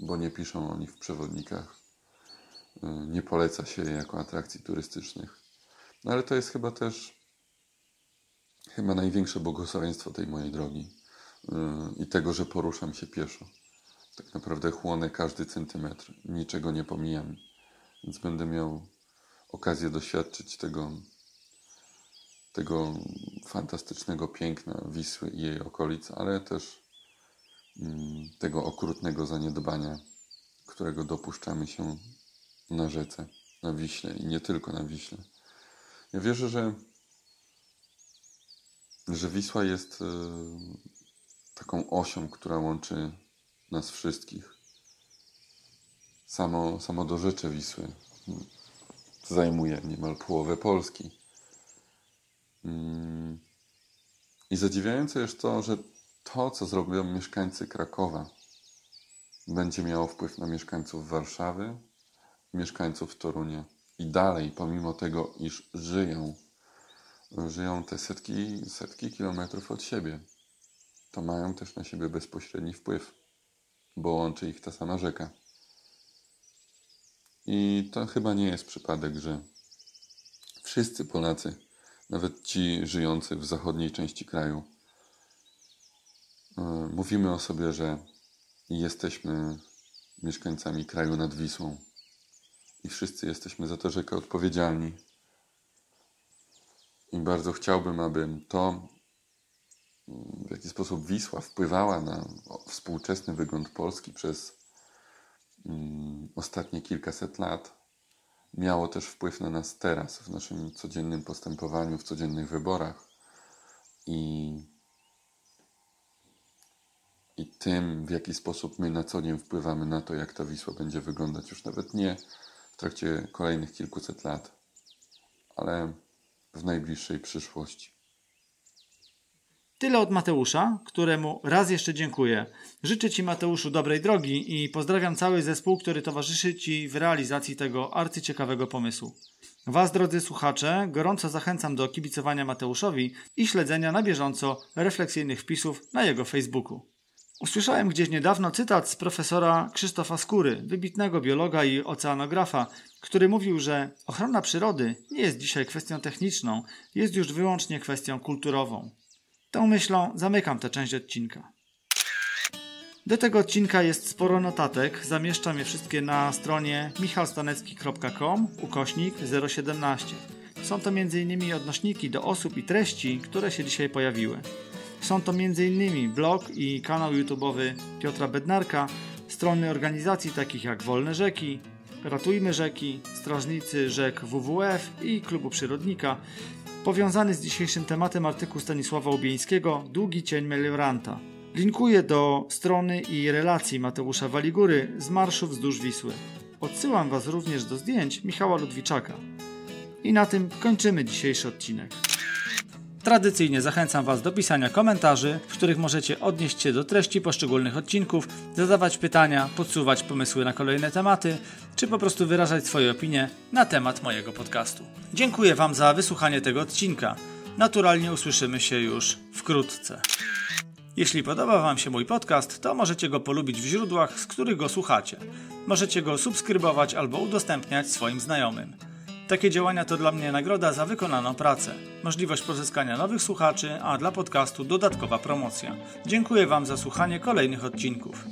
bo nie piszą o nich w przewodnikach. Y, nie poleca się jako atrakcji turystycznych. No ale to jest chyba też chyba największe błogosławieństwo tej mojej drogi y, i tego, że poruszam się pieszo. Tak naprawdę chłonę każdy centymetr, niczego nie pomijam, więc będę miał okazję doświadczyć tego, tego fantastycznego piękna Wisły i jej okolic, ale też tego okrutnego zaniedbania, którego dopuszczamy się na rzece, na Wiśle i nie tylko na Wiśle. Ja wierzę, że, że Wisła jest e, taką osią, która łączy nas wszystkich. Samo, samo do rzeczy Wisły zajmuje niemal połowę Polski. Mm, I zadziwiające jest to, że to, co zrobią mieszkańcy Krakowa, będzie miało wpływ na mieszkańców Warszawy, mieszkańców Torunia. I dalej, pomimo tego, iż żyją, żyją te setki, setki kilometrów od siebie, to mają też na siebie bezpośredni wpływ, bo łączy ich ta sama rzeka. I to chyba nie jest przypadek, że wszyscy Polacy, nawet ci żyjący w zachodniej części kraju, mówimy o sobie, że jesteśmy mieszkańcami kraju nad Wisłą i wszyscy jesteśmy za tę rzekę odpowiedzialni. I bardzo chciałbym, aby to, w jaki sposób Wisła wpływała na współczesny wygląd Polski przez mm, ostatnie kilkaset lat, miało też wpływ na nas teraz, w naszym codziennym postępowaniu, w codziennych wyborach. I i tym, w jaki sposób my na co dzień wpływamy na to, jak ta Wisła będzie wyglądać, już nawet nie w trakcie kolejnych kilkuset lat, ale w najbliższej przyszłości. Tyle od Mateusza, któremu raz jeszcze dziękuję. Życzę Ci, Mateuszu, dobrej drogi i pozdrawiam cały zespół, który towarzyszy Ci w realizacji tego arcyciekawego pomysłu. Was, drodzy słuchacze, gorąco zachęcam do kibicowania Mateuszowi i śledzenia na bieżąco refleksyjnych wpisów na jego Facebooku. Usłyszałem gdzieś niedawno cytat z profesora Krzysztofa Skóry, wybitnego biologa i oceanografa, który mówił, że ochrona przyrody nie jest dzisiaj kwestią techniczną, jest już wyłącznie kwestią kulturową. Tą myślą zamykam tę część odcinka. Do tego odcinka jest sporo notatek. Zamieszczam je wszystkie na stronie michalstanecki.com ukośnik 017. Są to m.in. odnośniki do osób i treści, które się dzisiaj pojawiły. Są to m.in. blog i kanał YouTube'owy Piotra Bednarka, strony organizacji takich jak Wolne Rzeki, Ratujmy Rzeki, Strażnicy Rzek WWF i Klubu Przyrodnika, powiązany z dzisiejszym tematem artykuł Stanisława Ubieńskiego Długi cień Melioranta. Linkuję do strony i relacji Mateusza Waligury z marszu wzdłuż Wisły. Odsyłam Was również do zdjęć Michała Ludwiczaka. I na tym kończymy dzisiejszy odcinek. Tradycyjnie zachęcam Was do pisania komentarzy, w których możecie odnieść się do treści poszczególnych odcinków, zadawać pytania, podsuwać pomysły na kolejne tematy, czy po prostu wyrażać swoje opinie na temat mojego podcastu. Dziękuję Wam za wysłuchanie tego odcinka. Naturalnie usłyszymy się już wkrótce. Jeśli podoba Wam się mój podcast, to możecie go polubić w źródłach, z których go słuchacie. Możecie go subskrybować albo udostępniać swoim znajomym. Takie działania to dla mnie nagroda za wykonaną pracę, możliwość pozyskania nowych słuchaczy, a dla podcastu dodatkowa promocja. Dziękuję Wam za słuchanie kolejnych odcinków.